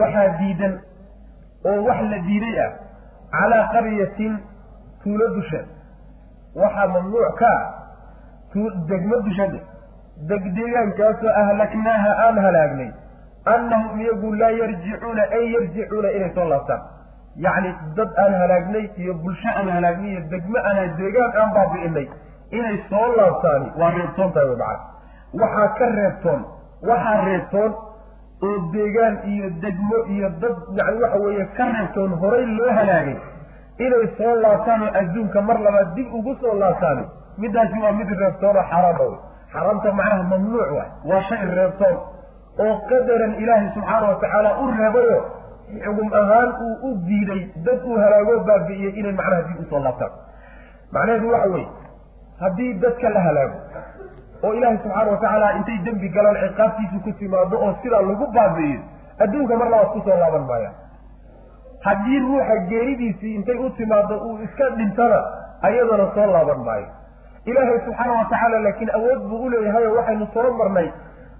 B: waxaa diidan oo wax la diiday ah calaa qaryatin tuulo dusheed waxaa mamnuuc ka ah degmo dusheeda degdeegaankaasoo ahlaknaaha aan halaagnay annahum iyagu laa yarjicuuna ay yarjicuuna inay soo laabtaan. Yacni dad aan halaagnay iyo bulsho aan halaagnay iyo degmo aan deegaan aan baabi'inay inay soo laabtaani waa reebtoon tahay macana waxaa ka reebtoon waxaa reebtoon oo deegaan iyo degmo iyo dad yani waxa weeye ka reebtoon horay loo halaagay inay soo laabtaan oo adduunka mar labaad dib ugu soo laabtaani. Midaasi waa mid reebtoon oo xaraama wey xaraamta macnaha mamnuuc waay. Waa shay reebtoon oo qadaran ilaahay subxaana watacaala u reebayo xugum ahaan uu u diiday dad uu halaagoo baabi'iyey inay macnaha dib u soo laabtaan. Macnaheedu waxa weeye haddii dadka la halaago oo ilaahay subxaana watacaala intay dembi galaan ciqaabtiisu ku timaado oo sidaa lagu baabi'iyo adduunka mar labaad ku soo laaban maayaan. Haddii ruuxa geeridiisii intay u timaado uu iska dhintana ayadana soo laaban maayo ilaahay subxaana watacaala laakiin awood buu u leeyahayo waxaynu soo marnay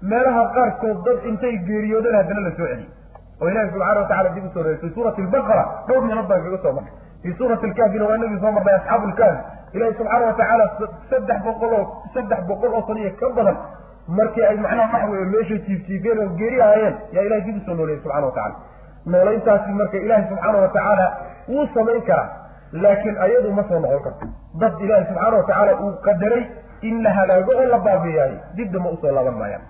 B: meelaha qaarkood dad intay geeriyoodeen haddana la soo celiyo. oo ilahi subxana watacala dib u soo reeyay fi suurati albaqara dhowr meelood baan kaga soo marnay fii suurati alkahfina waa inagii soo marnay asxaabu lkahfi ilahi subxaana watacaala saddex boqol oo saddex boqol oo saniyo ka badan markii ay macnaha waxa weye meesha jiifjiifeen oo geeri ahaayeen yaa ilahay dib u soo nooleeyay subxana watacala noolayntaasi marka ilaahi subxaana watacaala wuu samayn karaa laakiin ayadu ma soo noqon karto. Dad ilaahi subxaana watacaala uu qadaray in la halaago oo la baabiyaay dib damba u soo laaban maayaan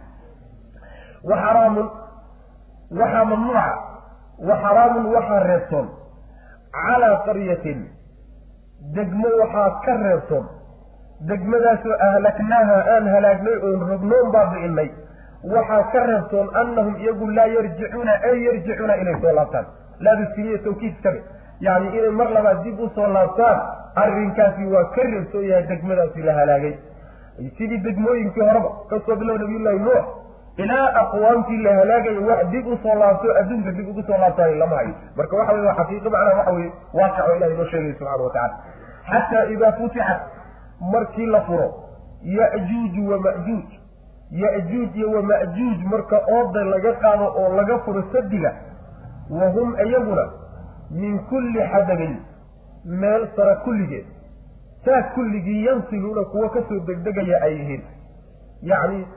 B: wa xaraamun waxaa mamnuuca wa xaraamun waxaa reebtoon. Calaa qaryatin. Degmo waxaa ka reebtoon. Degmadaasoo ahlaknaaha aan halaagnay oon rognoon baabi'inay waxaa ka reebtoon annahum iyagu laa yarjicuuna ay yarjicuuna inay soo laabtaan. Laadusiniya tawkiid iskabe yacni inay mar labaad dib u soo laabtaan arrinkaasi waa ka reebtoon yahay degmadaasi la halaagay. Sidii degmooyinkii horeba ka soo bilow nabiyullaahi nuux ilaa aqwaamtii la halaagayo wax dib u soo laabto adduunka dib ugu soo laabtaayo lama hayo marka waxa wey xaqiiqo macnaha waxa weye waaqic oo ilahay noo sheegaya subxana watacala xataa idaa futixat markii la furo ya'juuju wama'juuj ya'juuj iyo wama'juuj marka ooda laga qaado oo laga furo sadiga wa hum iyaguna min kulli xadabin meel sara kulligeed saa kulligii yansiluuna kuwa ka soo degdegaya ay yihiin. Yacni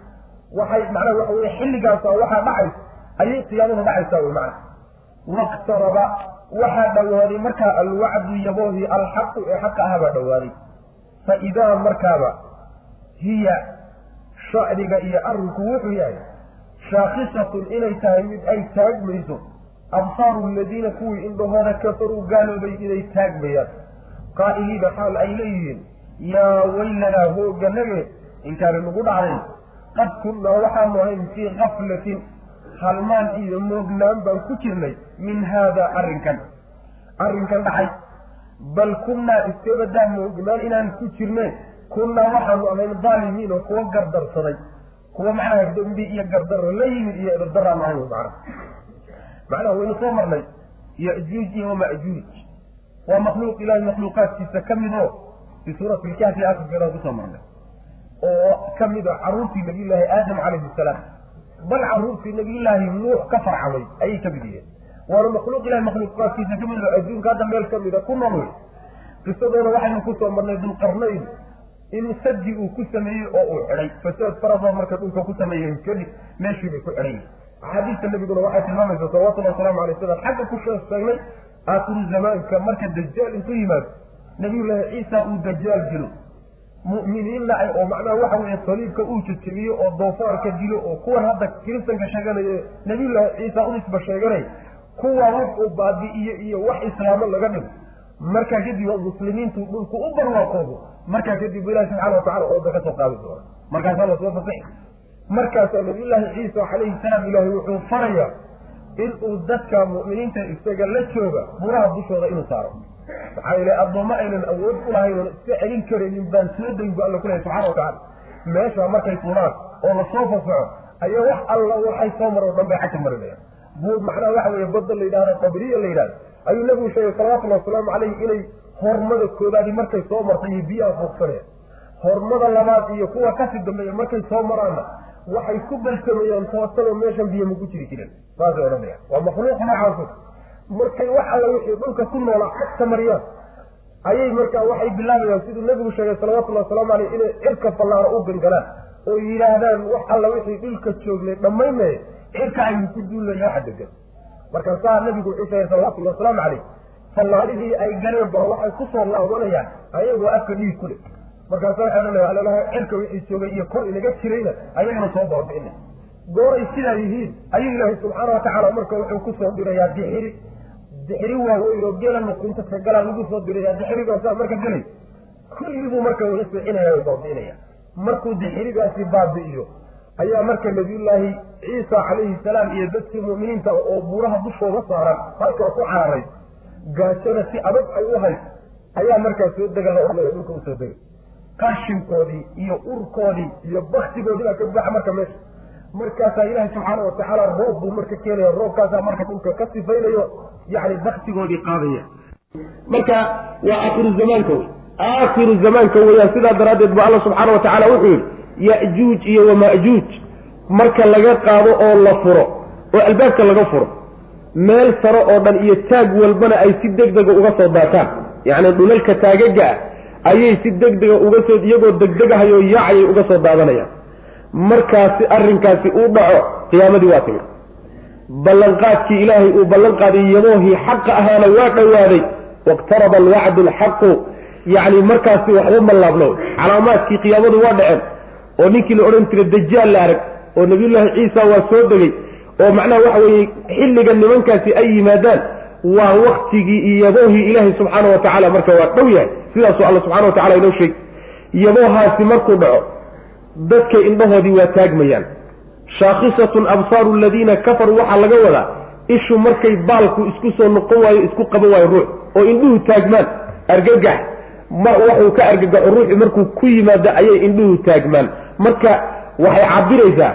B: waxay macnaha waxa weye xilligaasa waxaa dhacaysa ayay qiyaamada dhacaysaa wey macna waqtaraba waxaa dhowaaday markaa alwacdu yaboohii alxaqu ee xaqa ahaa baa dhowaaday fa idaa markaaba hiya shacniga iyo arrinku wuxuu yahay shaakhisatun inay tahay mid ay taagmayso absaaru aladiina kuwii indhahooda kafaruu gaaloobay inay taagmayaan. Qaa'iliina xaal ay leeyihiin yaa weylanaa hooganage inkaana nagu dhacday qad kunnaa waxaanu ahayn fii kaflatin halmaan iyo moognaan baan ku jirnay min haada arrinkan. Arrinkan dhacay bal kunnaa iskabadaa moognaan inaan ku jirneen kunnaa waxaanu ahayn daalimiin oo kuwa gardarsaday kuwa macnaha dembi iyo gardaro la yimid iyo edardaraan ahayn macnaha macnaha waynu soo marnay ya'juuj iyo wama'juuj waa makhluuq ilaahay makhluuqaadkiisa ka mid oo fii suurati ilkahfi akhirkeeda ku soo marnay oo ka mid a carruurtii nabiyullaahi aadam calayhi salaam bal carruurtii nabiyullaahi nuux ka farcamay ayay ka mid yihiin. Waana makhluuq ilahi makhluuqaadkiisa ka mid adduunka hadda meel ka mida ku nool wey qisadoona waxaynu ku soo marnay dulqarnayn in sadi uu ku sameeyey oo uu xidhay fasaad faraba marka dhulka ku sameeyeen kadib meeshii bay ku xidhan yihiin axaadiista nabiguna waxay tilmaamaysaa salawatullahi wasalaamu alay sidaan xagga ku sheegnay aakhiru zamaanka marka dajaal intuu yimaado nabiyullaahi ciisa uu dajaal dilo mu'miniinna ay oo macnaha waxa weeye saliibka uu jejebiyo oo doofaarka dilo oo kuwan hadda kiristanka sheeganaya nabiyullaahi ciisa u nisba sheeganay kuwa wax uu baabi'iyo iyo wax islaamo laga dhigo. Markaa kadib muslimiintu dhulku u barwaaqoodo markaa kadib ilahi subxana watacala ooda ka soo qaadi doona markaasaa la soo fasixi. Markaasaa nabiyullaahi ciisa calayhi salaam ilaahay wuxuu farayaa inuu dadka mu'miniinta isaga la jooga buraha dushooda inuu saaro maxaa yeele addoommo aynan awood u lahayn oon iska celin karaynin baan soo dayn bu alla ku lehay subxana watacala meesha markay tuuraan oo la soo fasaxo ayaa wax alla waxay soo maro dhan bay xagka marinayaan. Buu macnaha waxa weeye badda la yidhahdo qabriya la yidhahdo ayuu nabigu sheegay salawatullahi wasalaamu calayhi inay hormada koobaadi markay soo martay iyo biyaha fuugsanayaan hormada labaad iyo kuwa ka sii dambeeya markay soo maraanna waxay ku balsamayaan toosanoo meeshan biyo maku jiri jiren saasay odhanayaan. Waa makhluuq noocaas markay wax alla wixii dhulka ku noolaa xagta mariyaan ayay markaa waxay bilaabayaan siduu nabigu sheegay salawatullahi wasalaamu caleyh inay cirka fallaaro u gangalaan oo yidhaahdaan wax alla wixii dhulka joognay dhammaynaye cirka aynu ku duulnaya waxa degan markaasaa nabigu wuxuu sheegay salawatullahi wasalaamu caleyh fallaadhidii ay galeen ba waxay ku soo laabanayaan ayagoo afka dhiig ku le markaasa waxay odhanaya alalaha cirka wixii joogay iyo kor inaga jirayna ayagana soo baabi'ina. Gooray sidaa yihiin ayuu ilaahay subxaana watacaala marka wuxuu ku soo dirayaa dixiri dixiri waaweyn oo geela nuqinta ka galaa lagu soo dirayaa dixirigaasaa marka gelay kulligibuu marka wala seexinaya o baabi'inaya. Markuu dixirigaasi baabi'iyo ayaa marka nabiyullaahi ciisa calayhi salaam iyo dadkii mu'miniinta oo buuraha dushooda saaran halkoo ku cararay gaajada si adag ay u hays ayaa markaa soo dega la dhulka u soo degay qashinkoodii iyo urkoodii iyo baktigoodii baa ka baxa marka meesha markaasaa ilaahi subxaana watacaala roob buu marka keenaya roobkaasaa marka dhulka ka sifaynayo yacni baktigoodii qaadaya. Marka waa aakhiru zamaanka wey aakhiru zamaanka weyaan sidaa daraaddeed ba alla subxaana watacaala wuxuu yidhi ya'juuj iyo wama'juuj marka laga qaado oo la furo oo albaabka laga furo meel saro oo dhan iyo taag walbana ay si deg dega uga soo daataan. Yacni dhulalka taagaga ah ayay si deg dega uga soo iyagoo degdegahayoo yaacayay uga soo daadanayaan markaasi arrinkaasi uu dhaco qiyaamadii waa timid. Ballanqaadkii ilaahay uu ballan qaaday yamoohii xaqa ahaana waa dhowaaday waqtaraba alwacdu alxaqu. Yacni markaasi waxba mallaabno calaamaadkii qiyaamadu waa dhaceen. Oo ninkii la odhan jiray dajaal la arag oo nabiyullaahi ciisa waa soo degay oo macnaha waxa weeye xilliga nimankaasi ay yimaadaan waa waktigii iyo yaboohii ilaahay subxaana wa tacaala marka waa dhow yahay. Sidaasuu alla subxana wa tacala inoo sheegay. Yaboohaasi markuu dhaco dadka indhahoodii waa taagmayaan. Shaakhisatun absaaru aladiina kafaruu waxaa laga wadaa ishu markay baalku isku soo noqon waayo isku qaban waayo ruux oo indhuhu taagmaan argagax waxuu ka argagaxo ruuxu markuu ku yimaado ayay indhuhu taagmaan. Marka waxay cabiraysaa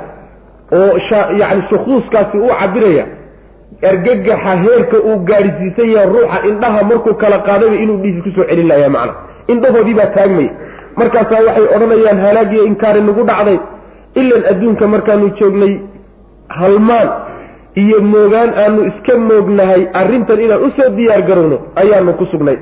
B: oo yani shukuuskaasi uu cabiraya argagaxa heerka uu gaadhsiisan yahay ruuxa indhaha markuu kala qaadayba inuu dhiisi ku soo celin layaa macna. Indhahoodii baa taagmaya markaasaa waxay odhanayaan halaagiyo inkaari nagu dhacday ilan adduunka markaanu joognay halmaan iyo moogaan aanu iska moognahay arrintan inaan u soo diyaar garowno ayaanu ku sugnay.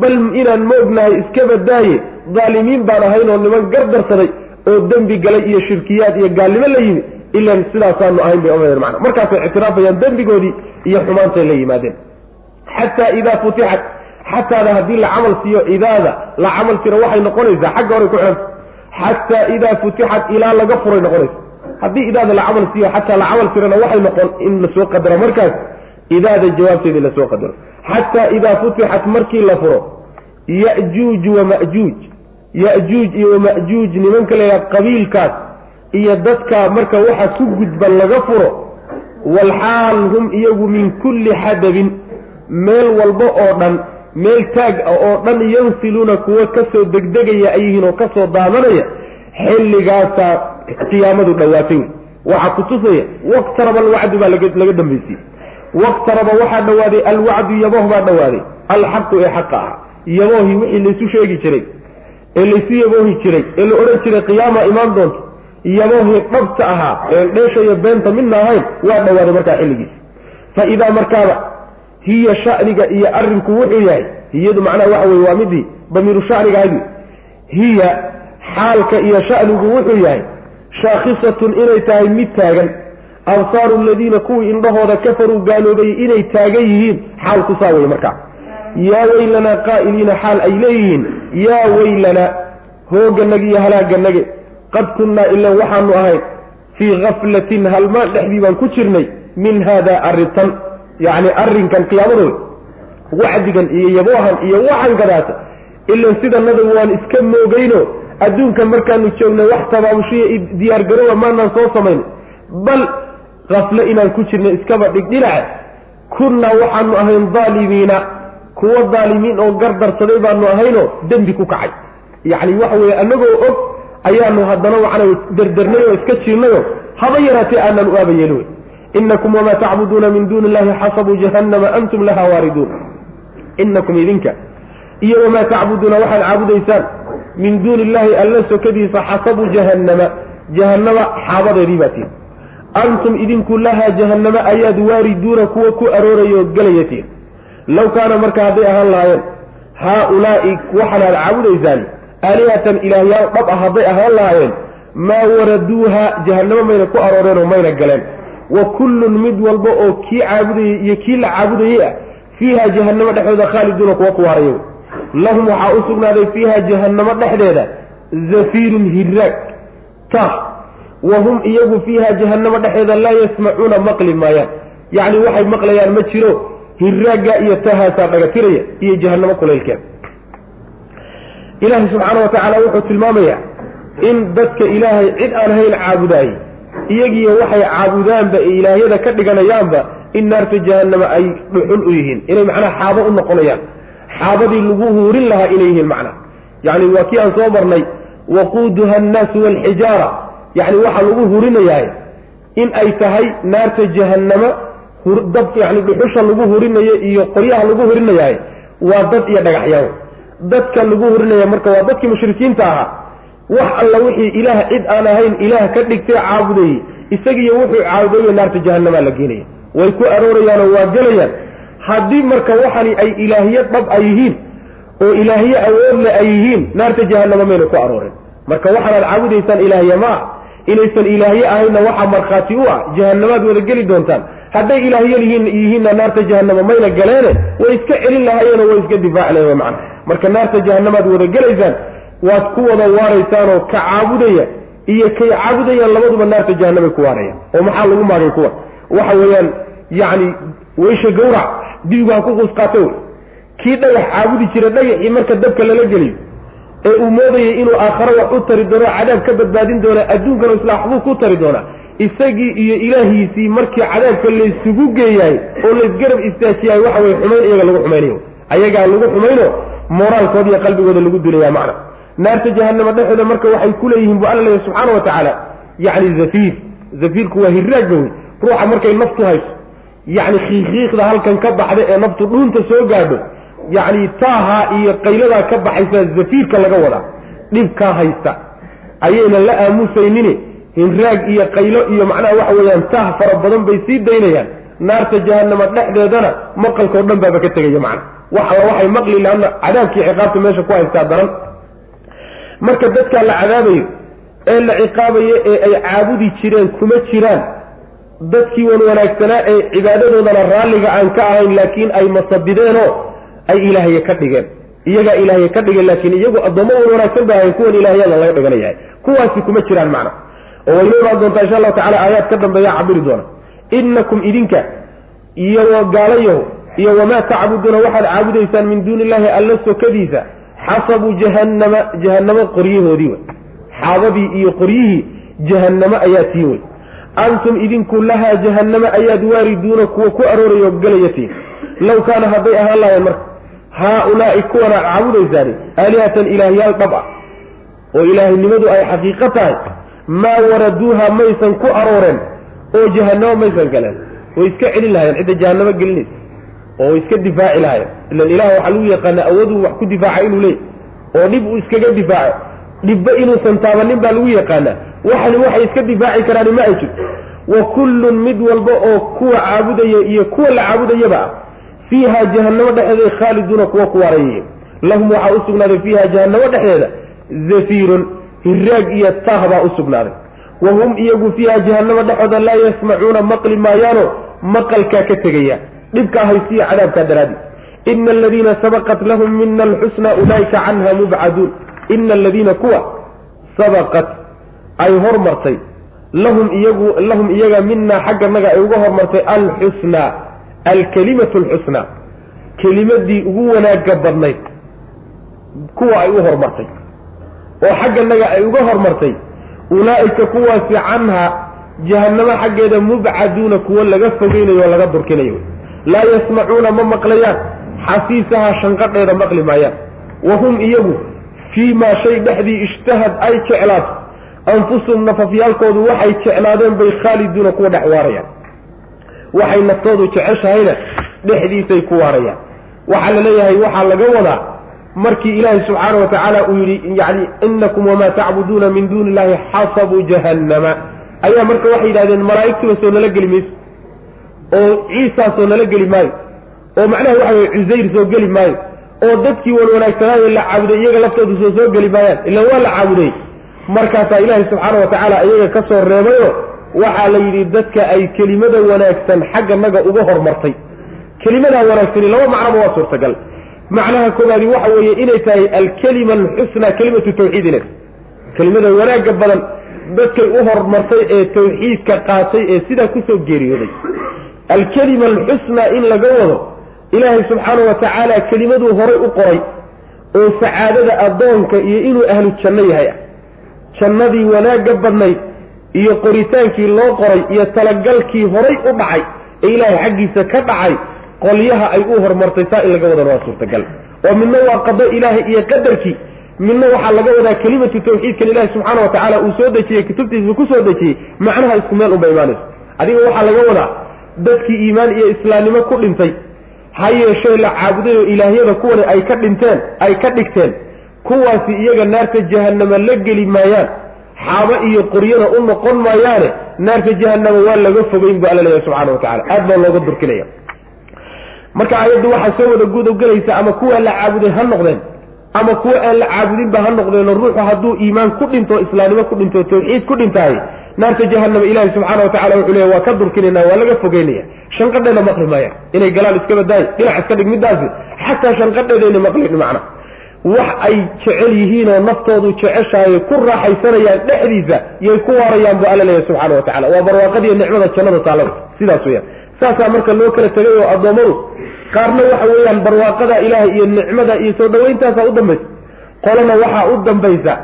B: Bal inaan moognahay iska badaaye daalimiin baan ahayn oo niman gardarsaday oo dembi galay iyo shirkiyaad iyo gaalnimo la yimi ilan sidaasaanu ahayn bay ohanayaan macna markaasay ictiraafayaan dembigoodii iyo xumaantay la yimaadeen. Xataa idaa futixat xataada haddii la camal siiyo idaada la camal tiro waxay noqonaysaa xagga horay ku xidhanta xataa idaa futixat ilaa laga furay noqonaysa. Haddii idaada la camal siiyo xataa la camal tirona waxay noqon in la soo qadaro. Markaas idaada jawaabteedii la soo qadaro. Xataa idaa futixat markii la furo ya'juuj wama'juuj ya'juuj iyo wama'juuj nimanka layaha qabiilkaas iyo dadka marka waxa ku gudban laga furo walxaal hum iyagu min kulli xadabin meel walba oo dhan meel taag ah oo dhan yansiluuna kuwa ka soo degdegaya ay yihiin oo ka soo daadanaya xilligaasaa qiyaamadu dhowaatay waxaa kutusaya waqtaraba alwacdu baa laga dambaysiye waqtaraba waxaa dhowaaday alwacdu yabooh baa dhowaaday alxaqu ee xaqa ah. Yaboohii wixii laysu sheegi jiray ee laysu yaboohi jiray ee la odhan jiray qiyaama imaan doonto yaboohii dhabta ahaa ee dheesha iyo beenta midna ahayn waa dhowaaday markaa xilligiisa fa idaa markaaba hiya shaniga iyo arrinku wuxuu yahay hiyadu macnaha waxa weye waa midii damiiru shaniga ahayd hiya xaalka iyo shanigu wuxuu yahay shaakhisatun inay tahay mid taagan. Absaaru aladiina kuwii indhahooda kafaruu gaaloobay inay taagan yihiin xaalku saa weye markaa. Yaa weylanaa qaa'iliina xaal ay leeyihiin yaa weylanaa hooganagi iyo halaaganage qad kunnaa ilan waxaanu ahayn fii gaflatin halmaan dhexdii baan ku jirnay min haada arrintan yacni arrinkan qiyaamadooda wacdigan iyo yaboohan iyo waxan kadaata ilan sidanada waan iska moogayno adduunka markaanu joognay wax tabaabushiya diyaargarowa maanaan soo samayn bal kafle inaan ku jirnay iskaba dhigdhinace kunnaa waxaanu ahayn daalimiina kuwo daalimiin oo gardarsaday baanu ahaynoo dembi ku kacay. Yacni waxa weeye annagoo og ayaanu haddana waxna derdarnay oo iska jiirnayo haba yaraatee aanan u aabayeeli wey inakum wamaa tacbuduuna min duuni illahi xasabuu jahannama antum laha waariduun inakum idinka iyo wamaa tacbuduuna waxaad caabudaysaan min duuni illahi alla sokadiisa xasabuu jahannama jahannama xaabadeedii baa tiin antum idinku lahaa jahannama ayaad waariduuna kuwa ku arooraya oo gelaya tiin low kaana marka hadday ahaan lahaayeen haa-ulaa'i waxaanaad caabudaysaan aalihatan ilaahyaal dhab ah hadday ahaan lahaayeen maa waraduuha jahannamo mayna ku arooreen oo mayna galeen wa kullun mid walba oo kii caabudayey iyo kii la caabudayey ah fiiha jahannamo dhexdooda khaaliduuna kuwa ku waaraya lahum waxaa u sugnaaday fiiha jahannamo dhexdeeda zafiirun hiraag taah wa hum iyagu fiiha jahannamo dhexdeeda laa yasmacuuna maqli maayaan yacni waxay maqlayaan ma jiro hiraaga iyo tahaasaa dhagatiraya iyo jahannamo kulaylkeeda ilaahay subxaana wa tacaala wuxuu tilmaamayaa in dadka ilaahay cid aan hayn caabudaayey iyagiiyo waxay caabudaanba ee ilaahyada ka dhiganayaanba in naarta jahannama ay dhuxul u yihiin inay macnaha xaabo u noqonayaan. Xaabadii lagu huurin lahaa inay yihiin macnaha yacni waa kii aan soo marnay waquuduha annaasu waalxijaara yacni waxaa lagu hurinayahay in ay tahay naarta jahannama dab yani dhuxusha lagu hurinayo iyo qoryaha lagu hurinayahay waa dad iyo dhagaxyaan dadka lagu hurinaya marka waa dadkii mushrikiinta ahaa wax alla wixii ilaah cid aan ahayn ilaah ka dhigtay caabudayey isagiiyo wuxuu caabudayo naarta jahanamaa la geenaya way ku aroorayaanoo waa gelayaan. Haddii marka waxani ay ilaahyo dhab ay yihiin oo ilaahyo awoodle ay yihiin naarta jahanama mayna ku arooren marka waxaanaad caabudaysaan ilaahya maa inaysan ilaahye ahaynna waxaa markhaati u ah jahanamaad wada geli doontaan. Hadday ilaahyo yihiinna naarta jahanama mayna galeene way iska celin lahaayeen oo way iska difaaci lahayen macana marka naarta jahanamaad wada gelaysaan waad ku wada waaraysaanoo ka caabudaya iyo kay caabudayaan labaduba naarta jahanamay ku waarayaan oo maxaa lagu maagay kuwa? Waxa weeyaan yacni weysha gawrac dibigu ha ku quusqaato kii dhagax caabudi jira dhagaxii marka dabka lala geliyo ee uu moodayay inuu aakharo wax u tari doono cadaab ka badbaadin doona adduunkana islaaxbuu ku tari doonaa isagii iyo ilaahiisii markii cadaabka laysugu geeyahay oo laysgarab istaajiyahay waxa weye xumayn iyaga lagu xumaynayo. Ayagaa lagu xumayno moraalkooda iyo qalbigooda lagu dilaya macna naarta jahanama dhexooda marka waxay ku leeyihiin bu alla leeyahy subxaana wa tacaala. Yacni zafiir. Zafiirku waa hiraaga wey ruuxa markay naftu hayso yacni khiikiiqda halkan ka baxda ee naftu dhuunta soo gaadho yacni taaha iyo qayladaa ka baxaysa zafiirka laga wadaa. Dhibkaa haysta. Ayaynan la aamusaynin hinraag iyo qaylo iyo macnaha waxa weeyaan taah fara badan bay sii daynayaan. Naarta jahanama dhexdeedana maqalkao dhan baaba ka tegaya macna. Wax waxay maqli laana cadaabkii ciqaabta meesha ku haystaa daran marka dadkaa la cadaabayo ee la ciqaabayo ee ay caabudi jireen kuma jiraan dadkii wan wanaagsanaa ee cibaadadoodana raalliga aan ka ahayn laakiin ay masabideenoo ay ilaahye ka dhigeen. Iyagaa ilaahye ka dhigeen laakiin iyagu addoommo wan wanaagsan ba ahayn kuwan ilaahyada laga dhiganayahay kuwaasi kuma jiraan macna. Oo way noo imaan doontaa insha allahu tacala aayaad ka dambeeya cabiri doona. Inakum idinka iyo gaalayaho iyo wamaa tacbuduuna waxaad caabudaysaan min duuni illahi alla sokadiisa xasabuu jahannama jahannamo qoryahoodii wey xaabadii iyo qoryihii jahannamo ayaa tii wey antum idinku lahaa jahannama ayaad waariduuna kuwa ku aroorayo galayatiin low kaana hadday ahaan lahayen marka haa-ulaa'i kuwanaad caabudaysaani aalihatan ilaahyaal dhab ah oo ilaahnimadu ay xaqiiqo tahay maa waraduuha maysan ku arooreen oo jahanamo maysan galeen. Way iska celin lahayen cidda jahanamo gelinaysa oo iska difaaci lahayen ilan ilaah waxaa lagu yaqaana awooduu wax ku difaaca inuu leeyay oo dhib uu iskaga difaaco. Dhibba inuusan taabanin baa lagu yaqaanaa waxani waxay iska difaaci karaan ma ay wa kullun mid walba oo kuwa caabudaya iyo kuwa la caabudayaba ah fiiha jahannamo dhexdeeda khaaliduuna kuwa ku waarayay lahum waxaa u sugnaaday fiiha jahannamo dhexdeeda zafiirun hiraag iyo taah baa u sugnaaday. Wa hum iyagu fiiha jahannamo dhexooda laa yasmacuuna maqli maayaano maqalkaa ka tegaya dhibkaa haysiya cadaabkaa daraadi ina aladiina sabaqat lahum mina alxusna ulaa'ika canha mubcaduun. Ina aladiina kuwa sabaqat ay hormartay lahum iyagu lahum iyaga minaa xagganaga ay uga hormartay alxusnaa alkalimatu alxusnaa kelimadii ugu wanaaga badnayd kuwa ay u hormartay. Oo xagganaga ay uga hormartay ulaa'ika kuwaasi canha jahannamo xaggeeda mubcaduuna kuwo laga fogeynayo oo laga durkinayo laa yasmacuuna ma maqlayaan. Xasiisaha shanqadheeda maqli maayaan. Wa hum iyagu fii maa shay dhexdii ishtahad ay jeclaato anfusuhum nafafyaalkoodu waxay jeclaadeen bay khaaliduuna kuwa dhex waarayaan. Waxay naftoodu jeceshahayna dhexdiisay ku waarayaan. Waxaa la leeyahay waxaa laga wadaa markii ilaahay subxaana wa tacaala uu yidhi yani inakum wamaa tacbuduuna min duuni illahi xasabuu jahannama. Ayaa marka waxay yidhahdeen malaa'igtuba soo nala geli mayso oo ciisaa soo nala geli maayo oo macnaha waxa weye cusayr soo geli maayo oo dadkii wan wanaagsanaayo la caabuday iyaga laftoodu soo soo geli maayaan ila waa la caabuday markaasaa ilaahay subxaana wa tacaala iyaga ka soo reebayo waxaa la yidhi dadka ay kelimada wanaagsan xagga naga uga hormartay. Kelimadaa wanaagsani laba macnoba waa suurtagal. Macnaha koobaadi waxa weeye inay tahay alkelima alxusnaa kelimatu tawxiid inay kelimada wanaagga badan dadkay u hormartay ee tawxiidka qaatay ee sidaa ku soo geeriyooday alkelima alxusnaa in laga wado ilaahay subxaana wa tacaala kelimaduu horay u qoray oo sacaadada addoonka iyo inuu ahlu janno yahay ah jannadii wanaagga badnayd iyo qoritaankii loo qoray iyo talagalkii horay u dhacay ee ilaahay xaggiisa ka dhacay qolyaha ay u hormartay saa in laga wadana waa suurtagal oo midna waa qado ilaahay iyo qadarkii midna waxaa laga wadaa kelimatu tawxiidkan ilaahi subxaana wa tacaala uu soo dejiyey kutubtiisa ku soo dejiyey macnaha isku meel unba imaanayso adiga waxaa laga wadaa dadkii iimaan iyo islaamnimo ku dhintay ha yeeshee la caabuday oo ilaahyada kuwani ay ka dhinteen ay ka dhigteen kuwaasi iyaga naarta jahannama la geli maayaan xaabo iyo qoryana u noqon maayaane naarta jahannama waa laga fogeyn bu alla leeyahy subxana wa tacala aad baa looga durkinaya marka aayaddu waxaa soo wada gudogelaysa ama kuwa la caabuday ha noqdeen ama kuwa aan la caabudinba ha noqdeenoo ruuxu hadduu iimaan ku dhinto islaamnimo ku dhinto tawxiid ku dhintahay naarta jahannama ilaahi subxaana wa tacala wuxuu leeya waa ka durkinayna waa laga fogeynaya. Shanqadheeda maqli maayaan inay galaan iska badaay dhinac iska dhig middaasi xataa shanqadheedayna maqlin macna. Wax ay jecel yihiin oo naftoodu jeceshahay ku raaxaysanayaan dhexdiisa yay ku waarayaan bu alla leeyahy subxaana wa tacala waa barwaaqadiiyo nicmada jannada taalada sidaas weyaan saasaa marka loo kala tegay oo addoommadu qaarna waxa weeyaan barwaaqada ilaahay iyo nicmada iyo soo dhawayntaasa u dambaysa. Qolana waxaa u dambaysa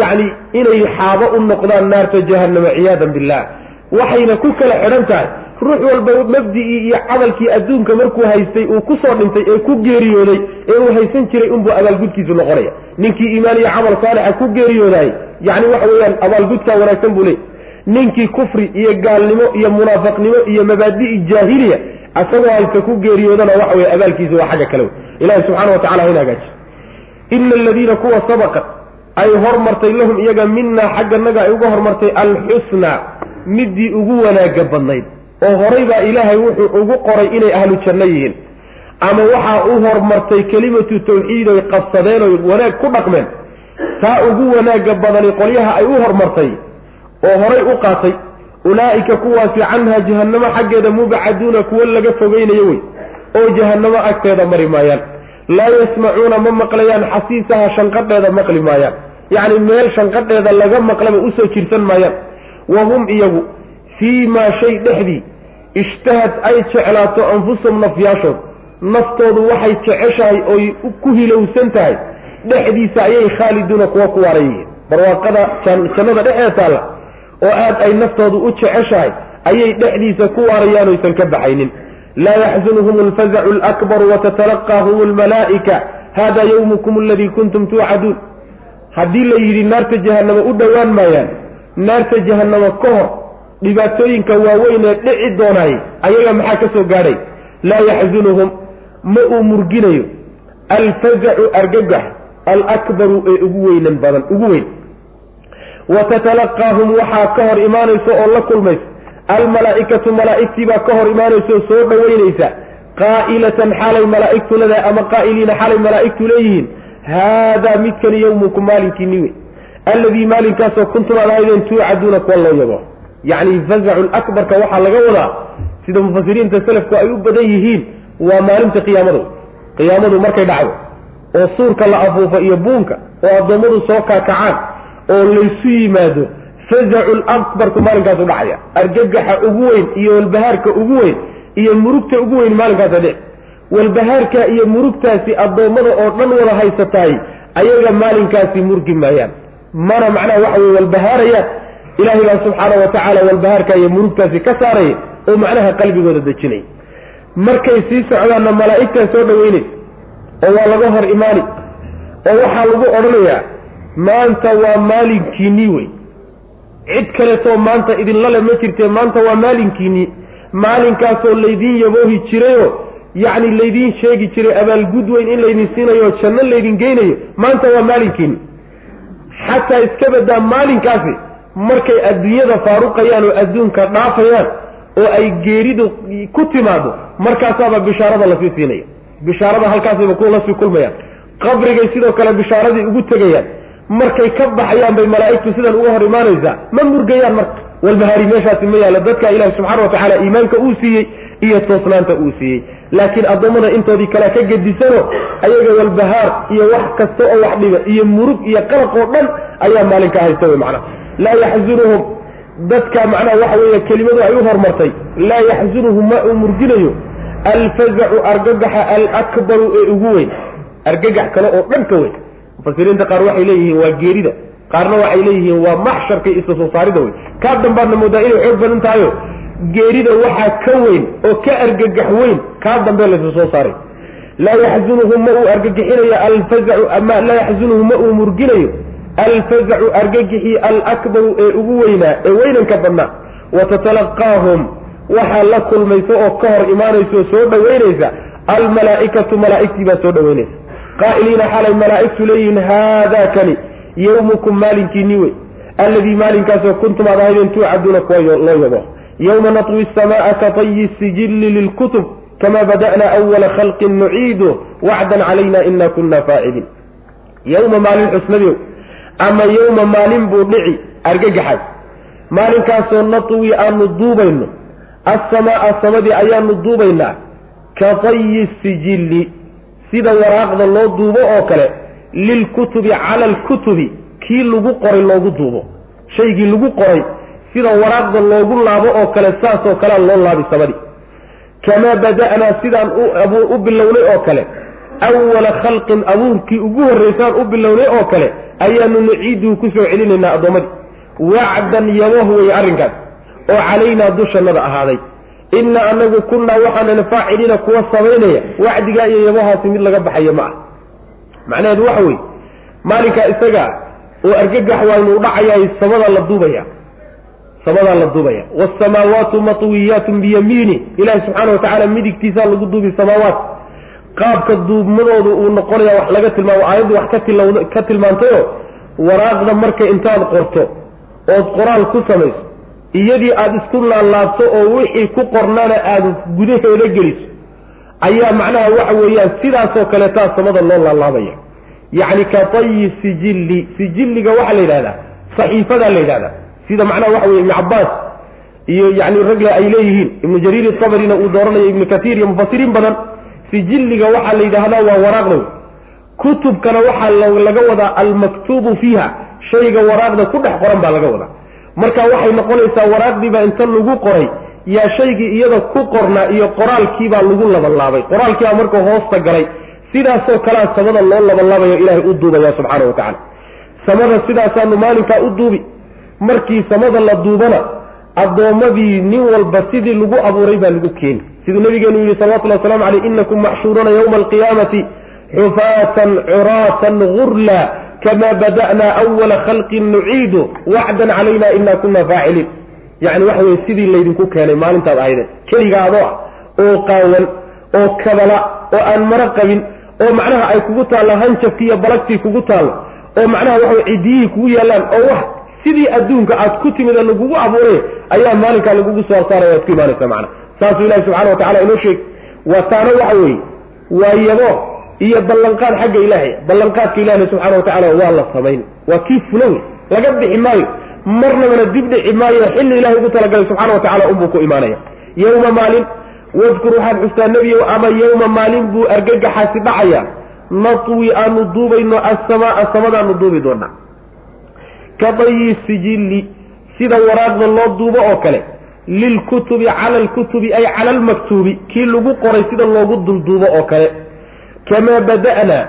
B: yacni inay xaabo u noqdaan naarta jahannama ciyaadan billah waxayna ku kala xidhan tahay ruux walba mabdigii iyo camalkii adduunka markuu haystay uu ku soo dhintay ee ku geeriyooday ee uu haysan jiray unbuu abaalgudkiisu noqonaya. Ninkii iimaan iyo camal saalixa ku geeriyoodahay yacni waxa weeyaan abaalgudkaa wanaagsan buu leey ninkii kufri iyo gaalnimo iyo munaafaqnimo iyo mabaadi'i jaahiliya asagoo haysta ku geeriyoodana waxa weye abaalkiisa waa xagga kale wey ilahi subxana wa tacala hayna hagaaji ina aladiina kuwa sabaqat ay hormartay lahum iyaga minaa xagganaga ay uga hormartay alxusnaa midii ugu wanaaga badnayd. Oo horay baa ilaahay wuxuu ugu qoray inay ahlu janno yihiin. Ama waxaa u hormartay kelimatu tawxiid oy qabsadeen oy wanaag ku dhaqmeen. Taa ugu wanaaga badani qolyaha ay u hormartay oo horay u qaatay ulaa'ika kuwaasi canha jahannamo xaggeeda mubcaduuna kuwo laga fogeynayo wey oo jahannamo agteeda mari maayaan. Laa yasmacuuna ma maqlayaan xasiisaha shanqadheeda maqli maayaan. Yacni meel shanqadheeda laga maqlaba u soo jirsan maayaan. Wa hum iyagu fii maa shay dhexdii ishtahad ay jeclaato anfusahum nafyaashood. Naftoodu waxay jeceshahay oy ku hilowsan tahay. Dhexdiisa ayay khaaliduuna kuwa ku waaran yihiin. Barwaaqada jannada dhexeeda taalla oo aad ay naftoodu u jeceshahay ayay dhexdiisa ku waarayaan oysan ka baxaynin. Laa yaxzunhum alfazacu alakbaru watatalaqaahum almalaa'ika hada yawmukum aladii kuntum tuucaduun. Haddii la yidhi naarta jahannama u dhowaan maayaan naarta jahannama ka hor dhibaatooyinka waaweyn ee dhici doonaay ayaga maxaa ka soo gaadhay? Laa yaxzunuhum ma uu murginayo. Alfazacu argagax alakbaru ee ugu weynan badan ugu weyn wa tatalaqaahum waxaa ka hor imaanaysa oo la kulmaysa almalaa'ikatu malaa'igtii baa ka hor imaanaysa oo soo dhoweynaysa qaa'ilatan xaalay malaa'igtu leedahay ama qaa'iliina xaalay malaa'igtu leeyihiin haadaa midkani yowmukum maalinkiini wey alladii maalinkaasoo kuntum aad ahaydeen tuucaduuna kuwa loo yabo yacni fazacu lakbarka waxaa laga wadaa sida mufasiriinta selafku ay u badan yihiin waa maalinta qiyaamadu qiyaamadu markay dhacdo oo suurka la afuufo iyo buunka oo addoommadu soo kaakacaan oo laysu yimaado fazacu lakbarku maalinkaasu dhacaya. Argagaxa ugu weyn iyo walbahaarka ugu weyn iyo murugta ugu weyn maalinkaasa dhici. Walbahaarka iyo murugtaasi addoommada oo dhan wada haysataay ayaga maalinkaasi murgi maayaan. Mana macnaha waxa weye walbahaarayaan ilaahay baa subxaana wa tacaala walbahaarka iyo murugtaasi ka saaraya oo macnaha qalbigooda dejinaya markay sii socdaanna malaa'igtaa soo dhaweynaysa oo waa laga hor imaani oo waxaa lagu odhanayaa maanta waa maalinkiinii wey. Cid kaleetoo maanta idinlale ma jirtee maanta waa maalinkiinii. Maalinkaasoo laydiin yaboohi jirayoo yacni laydiin sheegi jiray abaalgud weyn in laydin siinayo janno laydin geynayo maanta waa maalinkiini xataa iska badaa maalinkaasi markay adduunyada faaruqayaan oo adduunka dhaafayaan oo ay geeridu ku timaado markaasaaba bishaarada la sii siinaya. Bishaarada halkaasayba ku la sii kulmayaan. Qabrigay sidoo kale bishaaradii ugu tegayaan markay ka baxayaan bay malaa'igtu sidan uga hor imaanaysaa ma murgayaan marka. Walbahaari meeshaasi ma yaallo dadka ilaahi subxana wa tacaala iimaanka uu siiyey iyo toosnaanta uu siiyey. Laakiin addoommada intoodii kalea ka gedisano ayaga walbahaar iyo wax kasta oo wax dhiba iyo murug iyo qalaq oo dhan ayaa maalinka haysta wey macnaha laa yaxzunuhum dadka macnaha waxa weeye kelimadu ay u hormartay. Laa yaxzunuhum ma uu murginayo. Alfazacu argagaxa alakbaru ee ugu weyn. Argagax kale oo dhan ka weyn mufasiriinta qaar waxay leeyihiin waa geerida qaarna waxay leeyihiin waa maxsharka isla soo saarida wey kaa dambaadna moodaa inay xoog badan tahayo geerida waxaa ka weyn oo ka argagax weyn kaa dambe laysa soo saaray. Laa yaxzunuhu ma uu argagixinayo alfazacu ama laa yaxzunuhu ma uu murginayo alfazacu argagixii alakbaru ee ugu weynaa ee weynanka badnaa. Wa tatalaqaahum waxaa la kulmaysa oo ka hor imaanaysa oo soo dhoweynaysa almalaa'ikatu malaa'igtii baa soo dhoweynaysa qaa'iliina xalay malaa'igtu leeyihiin haadaa kani yawmukum maalinkiinii wey. Alladii maalinkaasoo kuntum aad ahaydeen tuucaduuna kuwa loo yabo. Yawma natwi asamaaa ka tayi sijilli lilkutub kama bada'na awala khalqin nuciidu wacdan calayna ina kuna faaciliin yowma maalin xusnadiow ama yowma maalin buu dhici argagaxaas maalinkaasoo natwi aanu duubayno asamaaa samadii ayaanu duubaynaa ka tayi sijilli sida waraaqda loo duubo oo kale lilkutubi cala alkutubi kii lagu qoray loogu duubo. Shaygii lagu qoray sida waraaqda loogu laabo oo kale saasoo kalea loo laabi samadii kamaa bada'naa sidaan u bilownay oo kale awala khalqin abuurkii ugu horraysaan u bilownay oo kale ayaanu nuciiduhu ku soo celinaynaa addoommadii wacdan yaboh wey arrinkaas oo calaynaa dushannada ahaaday inna anagu kunnaa waxaanana faaciliina kuwa samaynaya. Wacdigaa iyo yabahaasi mid laga baxayo ma ah macnaheedu waxa weeye maalinkaa isaga oo argagax waaynu dhacayahay samadaa la duubaya. Samadaa la duubaya. Waasamaawaatu matwiyaatun biyamiini. Ilaahi subxaana wa tacaala midigtiisaa lagu duubi samaawaat. Qaabka duubmadoodu uu noqonaya wax laga tilmaamo aayaddu wax ka tilmaantayo waraaqda marka intaad qorto ood qoraal ku samayso iyadii aada isku laalaabto oo wixii ku qornana aada gudaheeda geliso ayaa macnaha waxa weeyaan sidaasoo kaleetaa samada loo laalaabaya. Yacni ka tayi sijilli sijilliga waxaa la yidhahdaa saxiifadaa la yidhahdaa sida macnaha waxa weye ibnu cabbaas iyo yani ragle ay leeyihiin ibnu jariir isabrina uu dooranayo ibnu katiir iyo mufasiriin badan sijilliga waxaa la yidhaahdaa waa waraaqda kutubkana waxaa laga wadaa almaktuubu fiiha shayga waraaqda ku dhex qoran baa laga wadaa marka waxay noqonaysaa waraaqdiibaa inta lagu qoray. Yaa shaygii iyada ku qornaa iyo qoraalkiibaa lagu labanlaabay. Qoraalkiibaa marka hoosta galay. Sidaasoo kalea samada loo labanlaabayo ilaahay u duubaya subxaana wa samada sidaasaanu maalinkaa u duubi. Markii samada la duubana addoommadii nin walba sidii lagu abuuray baa lagu keeni siduu nabigeenu yihi salawatullahi waslamu caleyh inakum maxshuuruuna yowma alqiyaamati xufaatan curaatan gurla kama bada'naa awala khalqin nuciidu wacdan calayna ina kuna faaciliin yacni waxa weye sidii laydinku keenay maalintaad ahaydeen keliga adoo ah oo qaawan oo kabala oo aan maro qabin oo macnaha ay kugu taallo hanjabkii iyo balagtii kugu taallo oo macnaha waxa cidiyihii kugu yaallaan oo wax sidii adduunka aad ku timid ee lagugu abuuray ayaa maalinkaa lagugu soo saaraya waad ku imaanaysa macna saasuu ilahi subxana wa tacala inoo sheeg waa taana waxa weeye waa yabo iyo ballanqaad xagga ilaahay. Ballanqaadka ilahna subxana wa tacala waa la samayn waa kii fula wey laga bixi maayo. Marnabana dib dhici maayo xilli ilahay ugu talagalay subxana wa tacala unbuu ku imaanaya. Yowma maalin wadkur waxaad xustaa nebiyow ama yowma maalin buu argagaxaasi dhacaya. Natwi aanu duubayno assamaa samadaanu duubi doonaa. Ka dayi sijilli sida waraaqda loo duubo oo kale. Lilkutubi cala alkutubi ay cala almaktuubi kii lagu qoray sida loogu dulduubo oo kale kamaa bada'naa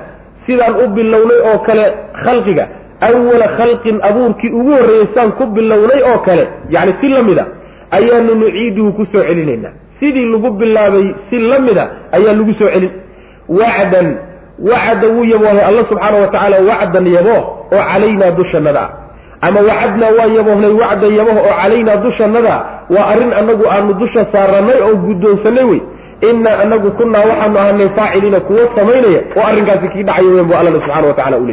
B: sidaan u bilownay oo kale khalqiga awala khalqin abuurkii ugu horreeyey saan ku bilownay oo kale yacni si la mid a ayaanu nuciiduhu ku soo celinaynaa. Sidii lagu bilaabay si la mid a ayaa lagu soo celin. Wacdan wacda wuu yaboohay alla subxaana wa tacaala wacdan yabooh oo calaynaa dushannada ama wacadnaa waan yaboohnay wacdan yabooh oo calaynaa dushannada waa arrin annagu aanu dusha saarannay oo guddoonsanay wey innaa anagu kunnaa waxaanu ahanay faaciliina kuwo samaynaya oo arrinkaasi kii dhacayo weyn bu allana subxana wa tacala u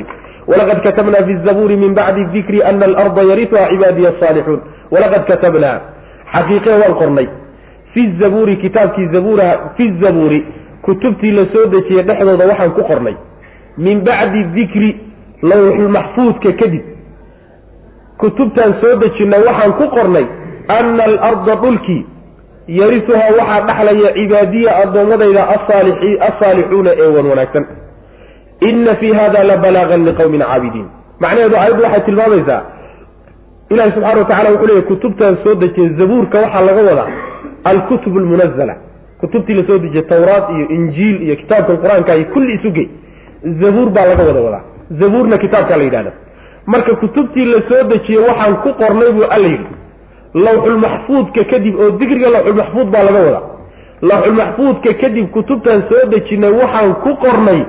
B: walaqad katabna fi zabuuri min bacdi dikri ana alarda yarituha cibaadiya asaalixuun walaqad katabnaa xaqiiqee waan qornay fi zabuuri kitaabkii zabuuraha fi zabuuri kutubtii la soo dejiyey dhexdooda waxaan ku qornay. min bacdi dikri lawxulmaxfuudka kadib kutubtaan soo dejinay waxaan ku qornay ana alarda dhulkii yarisuhaa waxaa dhaxlaya cibaadiya addoommadayda asaalixuuna ee wan wanaagsan. Ina fii hada la balaagan liqawmin caabidiin. Macnaheedu aayaddu waxay tilmaamaysaa ilahi subxana wa tacala wuxuu leeyahy kutubtaan soo dejiyey zabuurka waxaa laga wadaa alkutub almunazala kutubtii la soo dejiyey tawraad iyo injiil iyo kitaabkan qur'aanka iyo kulli isugey zabuur baa laga wada wadaa. Zabuurna kitaabkaa la yidhahda marka kutubtii la soo dejiyey waxaan ku qornay buu alla yidhi lawxulmaxfuudka kadib oo dikriga lawxulmaxfuud baa laga wadaa. Lawxulmaxfuudka kadib kutubtaan soo dejinay waxaan ku qornay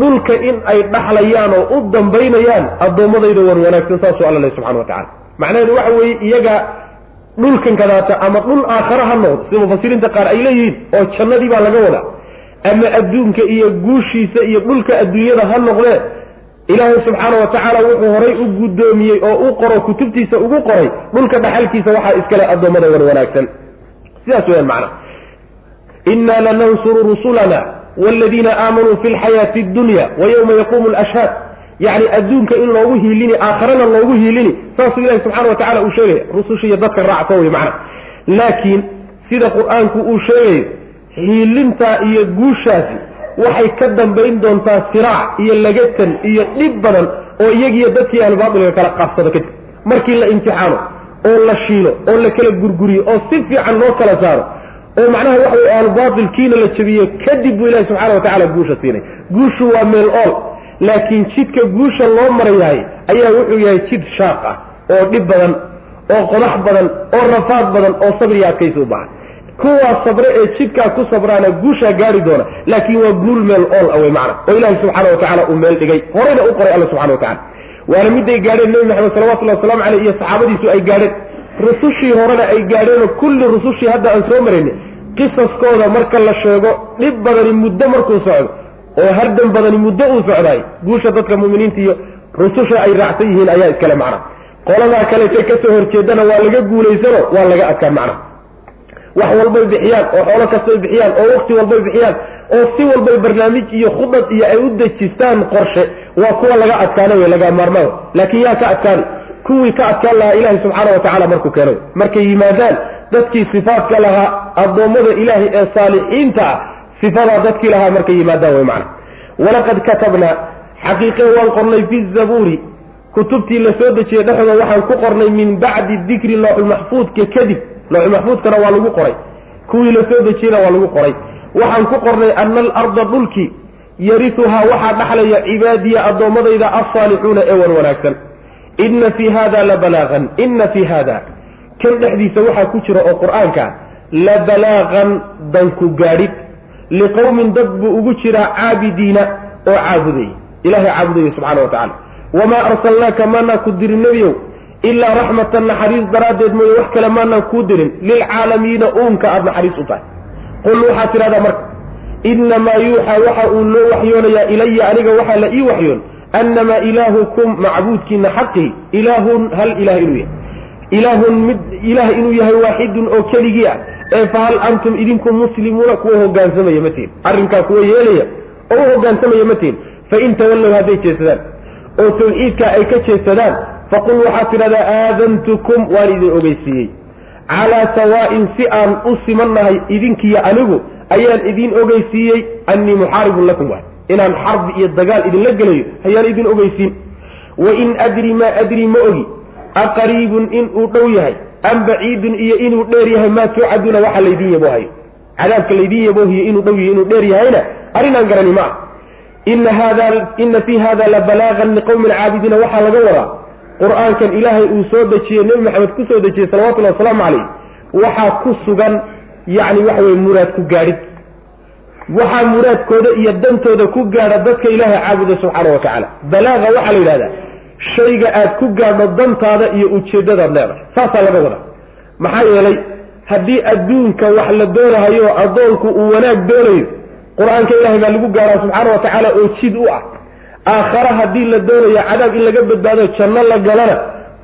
B: dhulka in ay dhaxlayaan oo u dambaynayaan addoommadayda wan wanaagsan saasuu alla leh subxana wa tacala macnaheedu waxa weeye iyaga dhulkan kadaata ama dhul aakhare ha noqdo sida mufasiriinta qaar ay leeyihiin oo jannadii baa laga wadaa. Ama adduunka iyo guushiisa iyo dhulka adduunyada ha noqdee ilaahay subxaana wa tacaala wuxuu horay u guddoomiyey oo u qoro kutubtiisa ugu qoray dhulka dhaxalkiisa waxaa iskale addoommada wan wanaagsan. Sidaas weyaan macna. Innaa lanansuru rusulana waladiina aamanuu fi lxayaati addunya wa yowma yaquumu lashhaad yacni adduunka in loogu hiilini aakharana loogu hiilini saasuu ilahi subxana wa tacala uu sheegaya rususha iyo dadka raacsa wey macna. Laakiin sida qur'aanku uu sheegayo hiilintaa iyo guushaasi waxay ka dambayn doontaa siraac iyo lagatan iyo dhib badan oo iyagiiyo dadkii ahlubaatilka kala qaabsado kadib. Markii la imtixaano oo la shiilo oo la kala gurguriyo oo si fiican loo kala saaro oo macnaha waxa wey ahlubaatilkiina la jabiyo kadib buu ilahi subxana wa tacala guusha siinay. Guushu waa meel ool laakiin jidka guusha loo marayahay ayaa wuxuu yahay jid shaaq ah oo dhib badan oo qodax badan oo rafaad badan oo sabriya adkaysi u baahan kuwaa sabre ee jidkaa ku sabraana guushaa gaari doona. Laakiin waa guul meel ool awey macna. Oo ilaahi subxaana wa tacala uu meel dhigay. Horeyna u qoray alla subxana wa tacala waana miday gaadheen nebi maxamed salawatullahi waslamu caleyh iyo saxaabadiisu ay gaadheen. Rusushii horena ay gaadheenoo kulli rusushii hadda aan soo marayni qisaskooda marka la sheego dhib badani muddo markuu socdo oo hardan badani muddo uu socdaay guusha dadka muminiinta iyo rususha ay raacsan yihiin ayaa iskale macna. Qoladaa kaleetay ka soo horjeedana waa laga guulaysano waa laga adkaan macna wax walbay bixiyaan oo xoolo kastay bixiyaan oo wakti walbay bixiyaan oo si walbay barnaamij iyo khudad iyo ay u dejistaan qorshe waa kuwa laga adkaana wey laga maarmaan. Laakiin yaa ka adkaani kuwii ka adkaan lahaa ilaahay subxaana wa tacala markuu keeno markay yimaadaan dadkii sifaadka lahaa addoommada ilaahay ee saalixiinta ah sifadaa dadkii lahaa markay yimaadaan wey macna. Walaqad katabnaa xaqiiqe waan qornay fi zabuuri kutubtii la soo dejiyey dhexdooda waxaan ku qornay min bacdi dikri looxulmaxfuudka kadib looxulmaxfuudkana waa lagu qoray. Kuwii la soo dejiyeyna waa lagu qoray. Waxaan ku qornay ana alarda dhulkii yarisuhaa waxaa dhaxlaya cibaadiya addoommadayda alsaalixuuna ee wan wanaagsan. Inna fii hada la balaagan inna fii hada kan dhexdiisa waxaa ku jira oo qur'aanka la balaagan danku gaadhid. Liqowmin dad buu ugu jiraa caabidiina oo caabudaya ilahay caabudaya subxana wa tacala wamaa arsalnaaka maanaan ku dirin nebiyow ilaa raxmatan naxariis daraaddeed mooye wax kale maanaan kuu dirin. Lilcaalamiina uunka aada naxariis u tahay. Qul waxaad tidhahdaa marka innamaa yuuxaa waxa uu loo waxyoonayaa ilaya aniga waxaa la ii waxyoon annamaa ilaahukum macbuudkiina xaqii ilaahun hal ilaah inuu yahay. Ilaahun mid ilaah inuu yahay waaxidun oo keligii ah ee fahal antum idinku muslimuuna kuwa hogaansamaya ma tihin. Arrinkaa kuwa yeelaya oo u hogaansamaya ma tihin. Fain tawallow hadday jeesadaan oo tawxiidka ay ka jeesadaan faqul waxaad tidhahdaa aadantukum waan idin ogeysiiyey. Calaa sawaa'in si aan u simannahay idinkiyo anigu ayaan idin ogeysiiyey annii muxaaribun lakum waay. Inaan xarbi iyo dagaal idinla gelayo ayaan idin ogeysiin. Wain adri maa adri ma ogi aqariibun in uu dhow yahay am baciidun iyo inuu dheer yahay maa tuucaduuna waxa laydin yaboohayo cadaabka laydin yaboohiyo inuu dhow yahay inuu dheer yahayna arrinaan garani ma ah ina fii hada la balaagan liqowmin caabidiina waxaa laga wadaa qur'aankan ilaahay uu soo dejiyey nebi maxamed ku soo dejiyey salawatullahi wasalaamu calayh waxaa ku sugan yacni waxa weye muraad ku gaadhid. Waxaa muraadkooda iyo dantooda ku gaadha dadka ilaahay caabuda subxaana wa tacaala balaaqa waxaa la yidhahdaa shayga aad ku gaadho dantaada iyo ujeeddadaad leedahay. Saasaa laga wadaa. Maxaa yeelay haddii adduunka wax la doonahayo addoonku uu wanaag doonayo qur'aanka ilaahay baa lagu gaadhaa subxaana wa tacaala oo jid u ah aakhare haddii la doonayo cadaab in laga badbaado janno la galana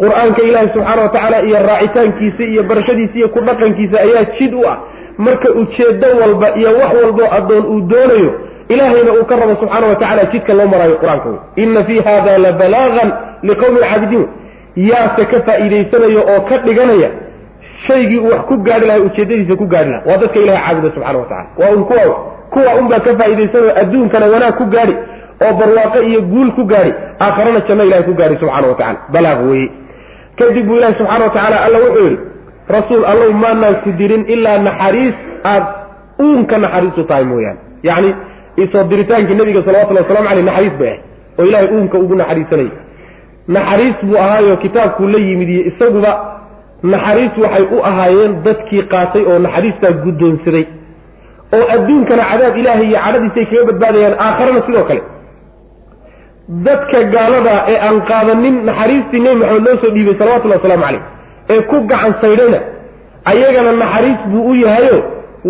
B: qur'aanka ilaahay subxaana wa tacaala iyo raacitaankiisa iyo barashadiisa iyo ku dhaqankiisa ayaa jid u ah. Marka ujeeddo walba iyo wax walboo addoon uu doonayo ilaahayna uu ka rabo subxaana wa tacala jidka loo maraayo qur'aanka wey inna fii hada la balaagan liqowmin caabidiin. Yaase ka faa'iidaysanaya oo ka dhiganaya shaygii uu wax ku gaadhi lahay ujeeddadiisa ku gaadhi laha waa dadka ilahay caabuda subxana wa tacala waa un kuwa kuwa unbaa ka faa'idaysanayo adduunkana wanaag ku gaadhi oo barwaaqo iyo guul ku gaadhi aakharana janno ilahay ku gaadhi subxana wa tacala balaaq weeye. Kadib buu ilahi subxana wa tacaala alla wuxuu yidhi rasuul allow maanaan ku dirin ilaa naxariis aad uunka naxariisu tahay mooyaane. Yacni isoo diritaankii nabiga salawatullahi waslamu aleyh naxariis bay ahay oo ilahay uunka ugu naxariisanayay. Naxariis buu ahaayo kitaabkuu la yimid iyo isaguba naxariis waxay u ahaayeen dadkii qaatay oo naxariistaa guddoonsaday. Oo adduunkana cadaab ilaahay iyo cadhadiisay kaga badbaadayaan aakharana sidoo kale dadka gaalada ee aan qaadanin naxariistii nebi maxamed loo soo dhiibay salawatullahi wasalaamu caleyh ee ku gacan saydhayna ayagana naxariis buu u yahayo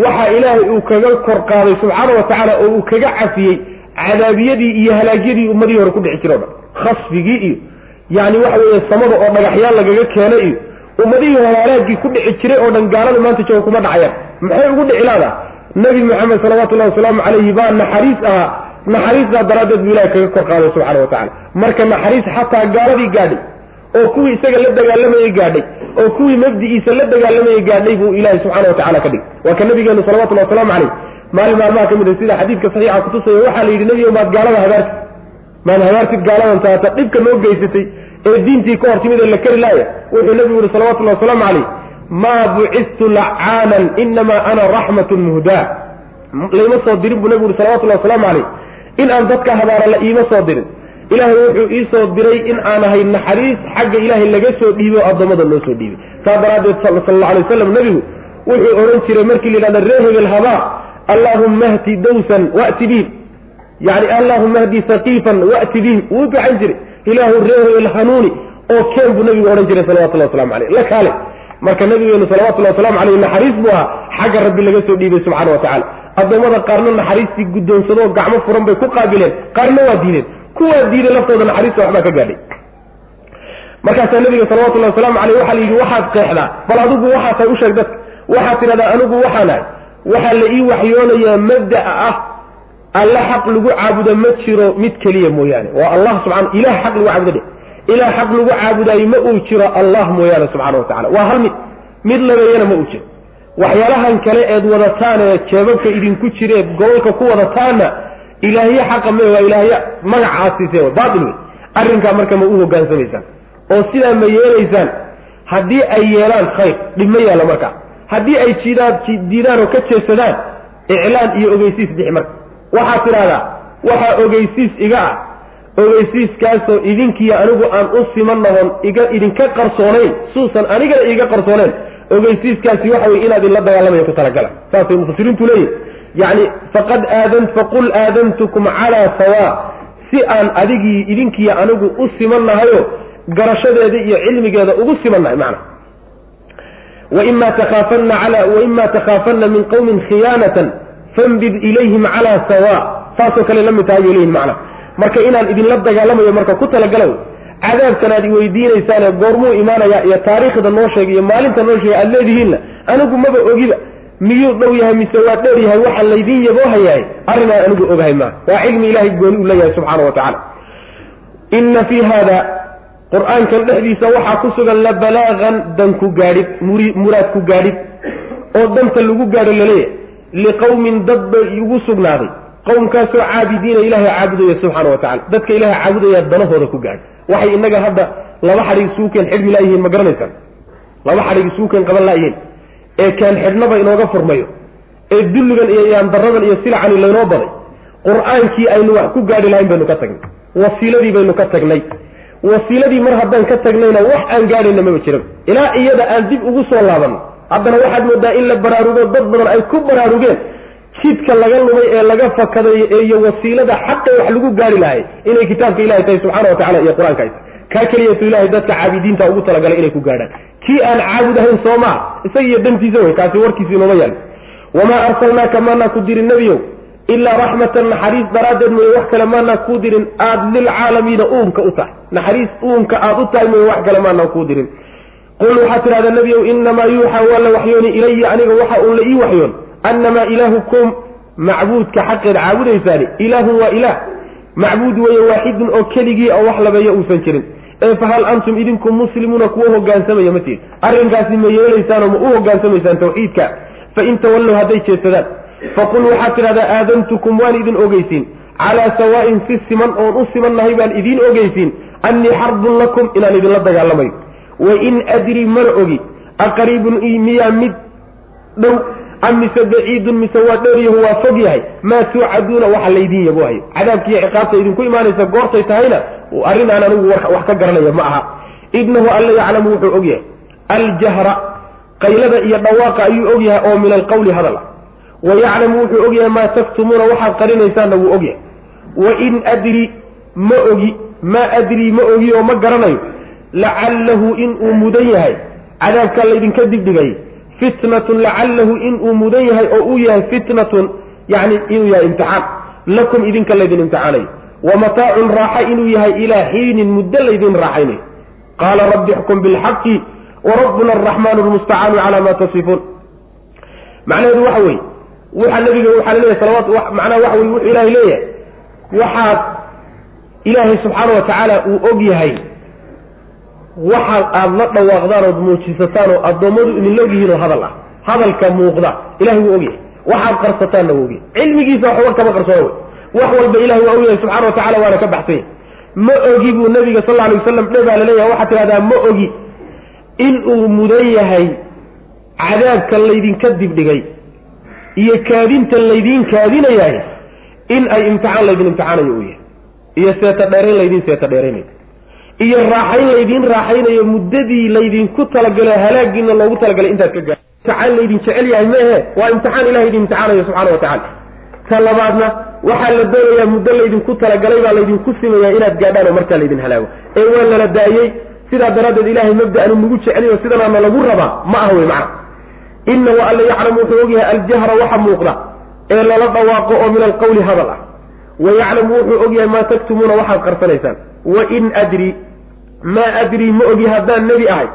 B: waxa ilaahay uu kaga kor qaaday subxaana wa tacaala oo uu kaga cafiyey cadaabiyadii iyo halaagyadii ummadihii hore ku dhici o dhan khasfigii iyo yacni waxa weeye samada oo dhagaxyaal lagaga keenay iyo ummadihii hore halaaggii ku dhici jiray oo dhan gaalada maanta jooga kuma dhacayaan. Maxay ugu dhici laadaa nebi maxamed salawatullahi wasalaamu calayhi baa naxariis ahaa naxariistaa daraaddeed buu ilahay kaga kor qaaday subxana wa tacala marka naxariis xataa gaaladii gaadhay oo kuwii isaga la dagaalamayey gaadhay oo kuwii mabdi'iisa la dagaalamayey gaadhay buu ilaahay subxana wa tacala ka dhigay. Waa ka nabigeenu salawatullahi wasalaamu caleyh maalin maalmaha ka mid a sida xadiidka saxiixa kutusaya waxaa la yidhi nebigo maad gaalada habaartid. Maad habaartid gaaladan taata dhibka noo geysatay ee diintii ka hor timid ee la kari laaya wuxuu nebigu yihi salawatullahi wasalaamu caleyh maa bucistu lacaanan inamaa ana raxmatun muhdaa. Layma soo dirin buu nebigu yihi salawatullahi wasalaamu caleyh in aan dadka habaara la iima soo dirin. Ilaahay wuxuu ii soo diray in aan ahay naxariis xagga ilaahay laga soo dhiibay oo addoommada loo soo dhiibay saa daraaddeed sal allau alay wasalam nebigu wuxuu odhan jiray markii la yidhahda ree hebel habaa allaahumma hdi dawsan wa'ti bihim yacni allaahumma hdi haqiifan wa'ti bihim wuu ducayn jiray. Ilaahu ree hebel hanuuni oo keen buu nebigu odhan jiray salawatullahi waslamu caleyh la kaale. Marka nabigeenu salawatullahi waslamu caleyh naxariis buu ahaa xagga rabbi laga soo dhiibay subxana wa tacala addoommada qaarna naxariistii guddoonsadoo gacmo furan bay ku qaabileen qaarna waa diideen. Kuwaa diiday laftooda naxariista waxbaa ka gaadhay. Markaasaa nabiga salawatullahi wasalaamu caleyh waxaa la yidhi waxaad qeexdaa bal adigu waxaa tahay u dadka waxaad tidhahdaa anigu waxaan ahay waxaa la ii waxyoonayaa mabda'a ah alle xaq lagu caabudo ma jiro mid keliya mooyaane. Waa allah subxana ilah xaq lagu caabudo dhe ilah xaq lagu caabudaayo ma uu jiro allah mooyaane subxana wa tacala waa hal mid mid labeeyana ma uu jiro waxyaalahan kale eed wadataan ee jeebabka idinku jireed gobolka ku wadataanna ilaahye xaqa me waa ilaahye magacaasiise baatil wey. Arrinkaa marka ma u hogaansamaysaan oo sidaa ma yeelaysaan haddii ay yeelaan khayr dhib ma yaalla markaa haddii ay jidaan diidaan oo ka jeesadaan iclaan iyo ogeysiis bixi marka. Waxaad tidhahdaa waxaa ogeysiis iga ah ogeysiiskaasoo idinkiiyo anigu aan u simanahon iga idinka qarsoonayn suusan anigana iiga qarsooneyn ogeysiiskaasi waxa weye inaad inla dagaalamaya ku talagala. Saasay mufasiriintu leeyihiin yacni faqad aadan faqul aadantukum calaa sawa si aan adigii idinkiiyo anigu u simannahayo garashadeeda iyo cilmigeeda ugu simannahay macna. Waima takhaafanna min qowmin khiyaanatan fambid ilayhim calaa sawa saasoo kale la tahay bay leyihin macna. Marka inaan idinla dagaalamayo marka ku talagala cadaabkan aad iweydiinaysaane goormuu imaanayaa iyo taariikhda noo sheega iyo maalinta noo sheega aad leedihiinna anigu maba ogiba. Miyuu dhow yahay mise waa dheer yahay? Waxaa laydin yaboohayahay arrinaan anigu ogahay maa waa cilmi ilahay gooni uu leeyahay subxaana wa tacala inna fii haada qur'aankan dhexdiisa waxaa ku sugan la balaagan dan ku gaadhid muraad ku gaadhid oo danta lagu gaadho la leeyahay. Liqawmin dad bay igu sugnaaday qowmkaasoo caabidiina ilaahay caabudaya subxaana wa tacala dadka ilahay caabudaya danahooda ku gaadhay waxay inaga hadda laba xadhig isuukeen xidhmi laayihiin ma garanaysaan? Laba xadhig isuukeen qaban laayihiin ee keen xidhnaba inooga furmayo? Ee dulligan iyo yaandaradan iyo silacani laynoo baday? Qur'aankii aynu wax ku gaadhi lahayn baynu ka tagnay. Wasiiladii baynu ka tagnay. Wasiiladii mar haddaan ka tagnayna wax aan gaadhayna maba jiran ilaa iyada aan dib ugu soo laabanno. Haddana waxaad moodaa in la baraarugo dad badan ay ku baraarugeen jidka laga lumay ee laga fakaday iyo wasiilada xaqa wax lagu gaari lahay inay kitaabka ilahay tahay subxana wa tacala iyo qur'aanka ay tahay kaa keliyatu ilahay dadka caabidiinta ugu talagalay inay ku gaadhaan. Kii aan caabud ahayn soo maa isaga iyo dantiisa wey kaasi warkiisi inooma yaal. Wamaa arsalnaaka maanaa ku dirin nebiyow ilaa raxmatan naxariis daraaddeed mooye wax kale maanaa kuu dirin. Aada lilcaalamiina uunka u tahay. Naxariis uunka aada u tahay mooye wax kale maanaa kuu dirin. Qul waxaad tidhahdaa nebiyow inamaa yuuxa waa la waxyooni ilaya aniga waxa uun la ii waxyoon annamaa ilaahukum macbuudka xaqeed caabudaysaani ilaahun waa ilaah macbuud weeye waaxidun oo keligii oo wax labeeyo uusan jirin ee fahal antum idinku muslimuuna kuwa hogaansamaya ma tihin arrinkaasi ma yeelaysaanoo ma u hogaansamaysaan tawxiidka fain tawallow hadday jeedsadaan faqul waxaad tidhahdaa aadantukum waan idin ogeysiin calaa sawaa'in si siman oon u simannahay baan idiin ogeysiin annii xarbun lakum inaan idinla dagaalamayo wain adri mana ogi aqariibun miyaa mid dhow am mise baciidun mise waa dheeryahu waa fog yahay. Maa tuucaduuna waxa laydiin yaboohayo cadaabkiiyo ciqaabta idinku imaanaysa goortay tahayna arrin aan anigu wax ka garanaya ma aha. Inahu alla yaclamu wuxuu og yahay. Aljahra qaylada iyo dhawaaqa ayuu og yahay oo min alqawli hadal. Ah wa yaclamu wuxuu og yahay maa taktumuuna waxaad qarinaysaanna wuu og yahay. Wain adri ma ogi maa adrii ma ogi oo ma garanayo. Lacallahu inuu mudan yahay. Cadaabkaa laydinka digdhigay fitnatun lacallahu inuu mudan yahay oo uu yahay fitnatun yani inuu yahay imtixaan. Lakum idinka laydin imtixaanayo wa mataacun raaxa inuu yahay ilaa xiinin muddo laydin raaxaynayo. Qaala rabbi xkum bilxaqi wa rabbuna araxmaanu lmustacaanu calaa ma tasifuun. Macnaheedu waxa weeye waxaa nabiga waxaa la leeyahay salawaat macnaha waxa weye wuxuu ilaahay leeyahay. Waxaad ilaahay subxaana wa tacaala uu og yahay waxaad aada la dhawaaqdaan ood muujisataan oo addoommadu idinla ogyihiin oo hadal ah. Hadalka muuqda ilahay wuu ogyahay waxaad qarsataanna wuu ogyahay cilmigiisa waxba kama qarsoona wey wax walba ilahay waa ogyahay subxana wa tacala waana ka baxsan yahay ma ogi buu nabiga sal alay wasalam dhe baa la leeyahay waxaad tidhahdaa ma ogi inuu mudan yahay cadaabka laydinka dibdhigay iyo kaadinta laydiin kaadinayahay in ay imtixaan laydin imtixaanayo uu yahay. Iyo seeta dheerayn laydin seeta dheeraynayo iyo raaxayn laydiin raaxaynayo muddadii laydinku talagalay halaagiina loogu talagalay intaad ka gaa imtixaan laydin jecel yahay maehe waa imtixaan ilahay idin imtixaanayo subxana wa tacala ta labaadna waxaa la doonayaa muddo laydinku talagalay baa laydinku simayaa inaad gaadhaan oo markaa laydin halaago. Ee waa lala daayey sidaa daraaddeed ilahay mabda-anu nagu jeceliyo sidanaana lagu rabaa ma aha wey macna. Inahu alla yaclamu wuxuu ogyahay aljahra waxa muuqda ee lala dhawaaqo oo min alqawli hadal ah. Wa yaclamu wuxuu ogyahay maa taktumuuna waxaad qarsanaysaan. Wain adri maa adrii ma ogi haddaan nebi ahay.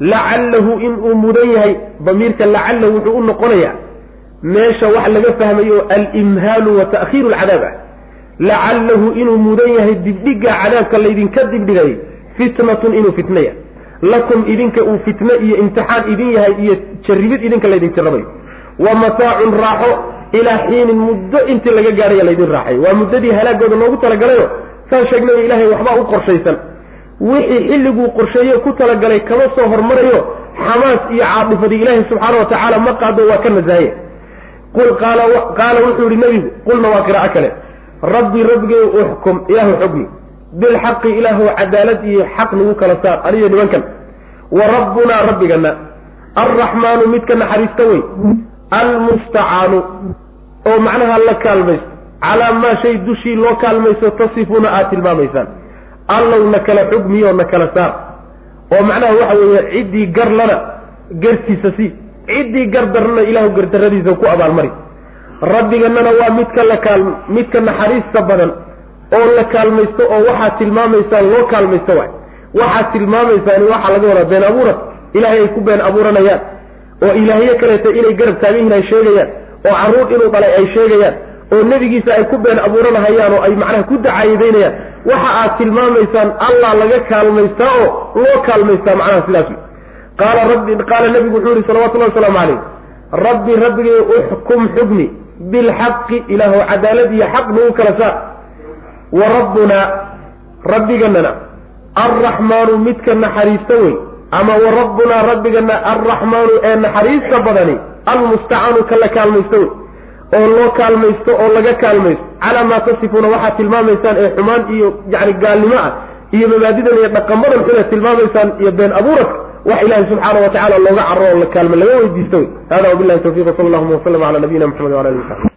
B: Lacallahu inuu mudan yahay. Damiirka lacallahu wuxuu u noqonayaa meesha wax laga fahmayo alimhaalu wa ta'khiiru alcadaab ah lacallahu inuu mudan yahay dibdhiga cadaabka laydinka dibdhigay fitnatun inuu fitnaya lakum idinka uu fitne iyo imtixaan idin yahay iyo jarribid idinka laydin jarrabayo. Wa mataacun raaxo ilaa xiinin muddo intii laga gaadhaya laydin raaxay. Waa muddadii halaagooda noogu talagalayo saan sheegnay ilaahay waxbaa u qorshaysan wixii xilliguu qorsheeye ku talagalay kama soo hormarayo xamaas iyo caadifadii ilaahay subxaana wa tacaala ma qaado waa ka nasaaye qul qaala wuxuu yihi nebigu qulna waa qiraa'o kale. Rabbi rabbigay uxkum ilaahu xugmi. Bilxaqi ilaahu cadaalad iyo xaq nagu kala saar. Aniyo nimankan wa rabbunaa rabbigana alraxmaanu midka naxariista wey almustacaanu oo macnaha la kaalmaysto calaa maa shay dushii loo kaalmayso tasifuuna aad tilmaamaysaan allow na kala xugmiyo na kala saar. oo macnaha waxa weeye ciddii gar lana gartiisa si ciddii gar darrana ilaahu gardarradiisa ku abaalmari. Rabbigannana waa midka la kaal midka naxariista badan oo la kaalmaysto oo waxaad tilmaamaysaan loo kaalmaysto waay. Waxaad tilmaamaysaan waxaa laga wadaa been abuurad ilaahay ay ku been abuuranayaan. Oo ilaahyo kaleeto inay garab taagan yihiin ay sheegayaan. Oo carruur inuu dhalay ay sheegayaan oo nebigiisa ay ku been abuuranahayaan oo ay macnaha ku dacaayidaynayaan waxa aad tilmaamaysaan allah laga kaalmaystaa oo loo kaalmaystaa macnaha sidaas qaala rabbi qaala nebigu wuxuu yihi salawatullahi wasalaamu calayh rabbi rabbigay uxkum xugmi bilxaqi ilaahu cadaalad iyo xaq nagu kala saar. Wa rabbunaa rabbiganana alraxmaanu midka naxariista wey ama wa rabbunaa rabbigana alraxmaanu ee naxariista badani almustacaanu ka la kaalmaysto wey oo loo kaalmaysto oo laga kaalmaysto. Calaa maa tasifuuna waxaad tilmaamaysaan ee xumaan iyo yani gaalnimo ah iyo mabaadidan iyo dhaqamadan xunaad tilmaamaysaan iyo been abuuradka wax ilaahay subxaana wa tacala looga carro oo la kaalmo laga weydiisto. Wey hada wabilahi tawfiq sala allahuma waslama cala nabiyina mxamed wala ali w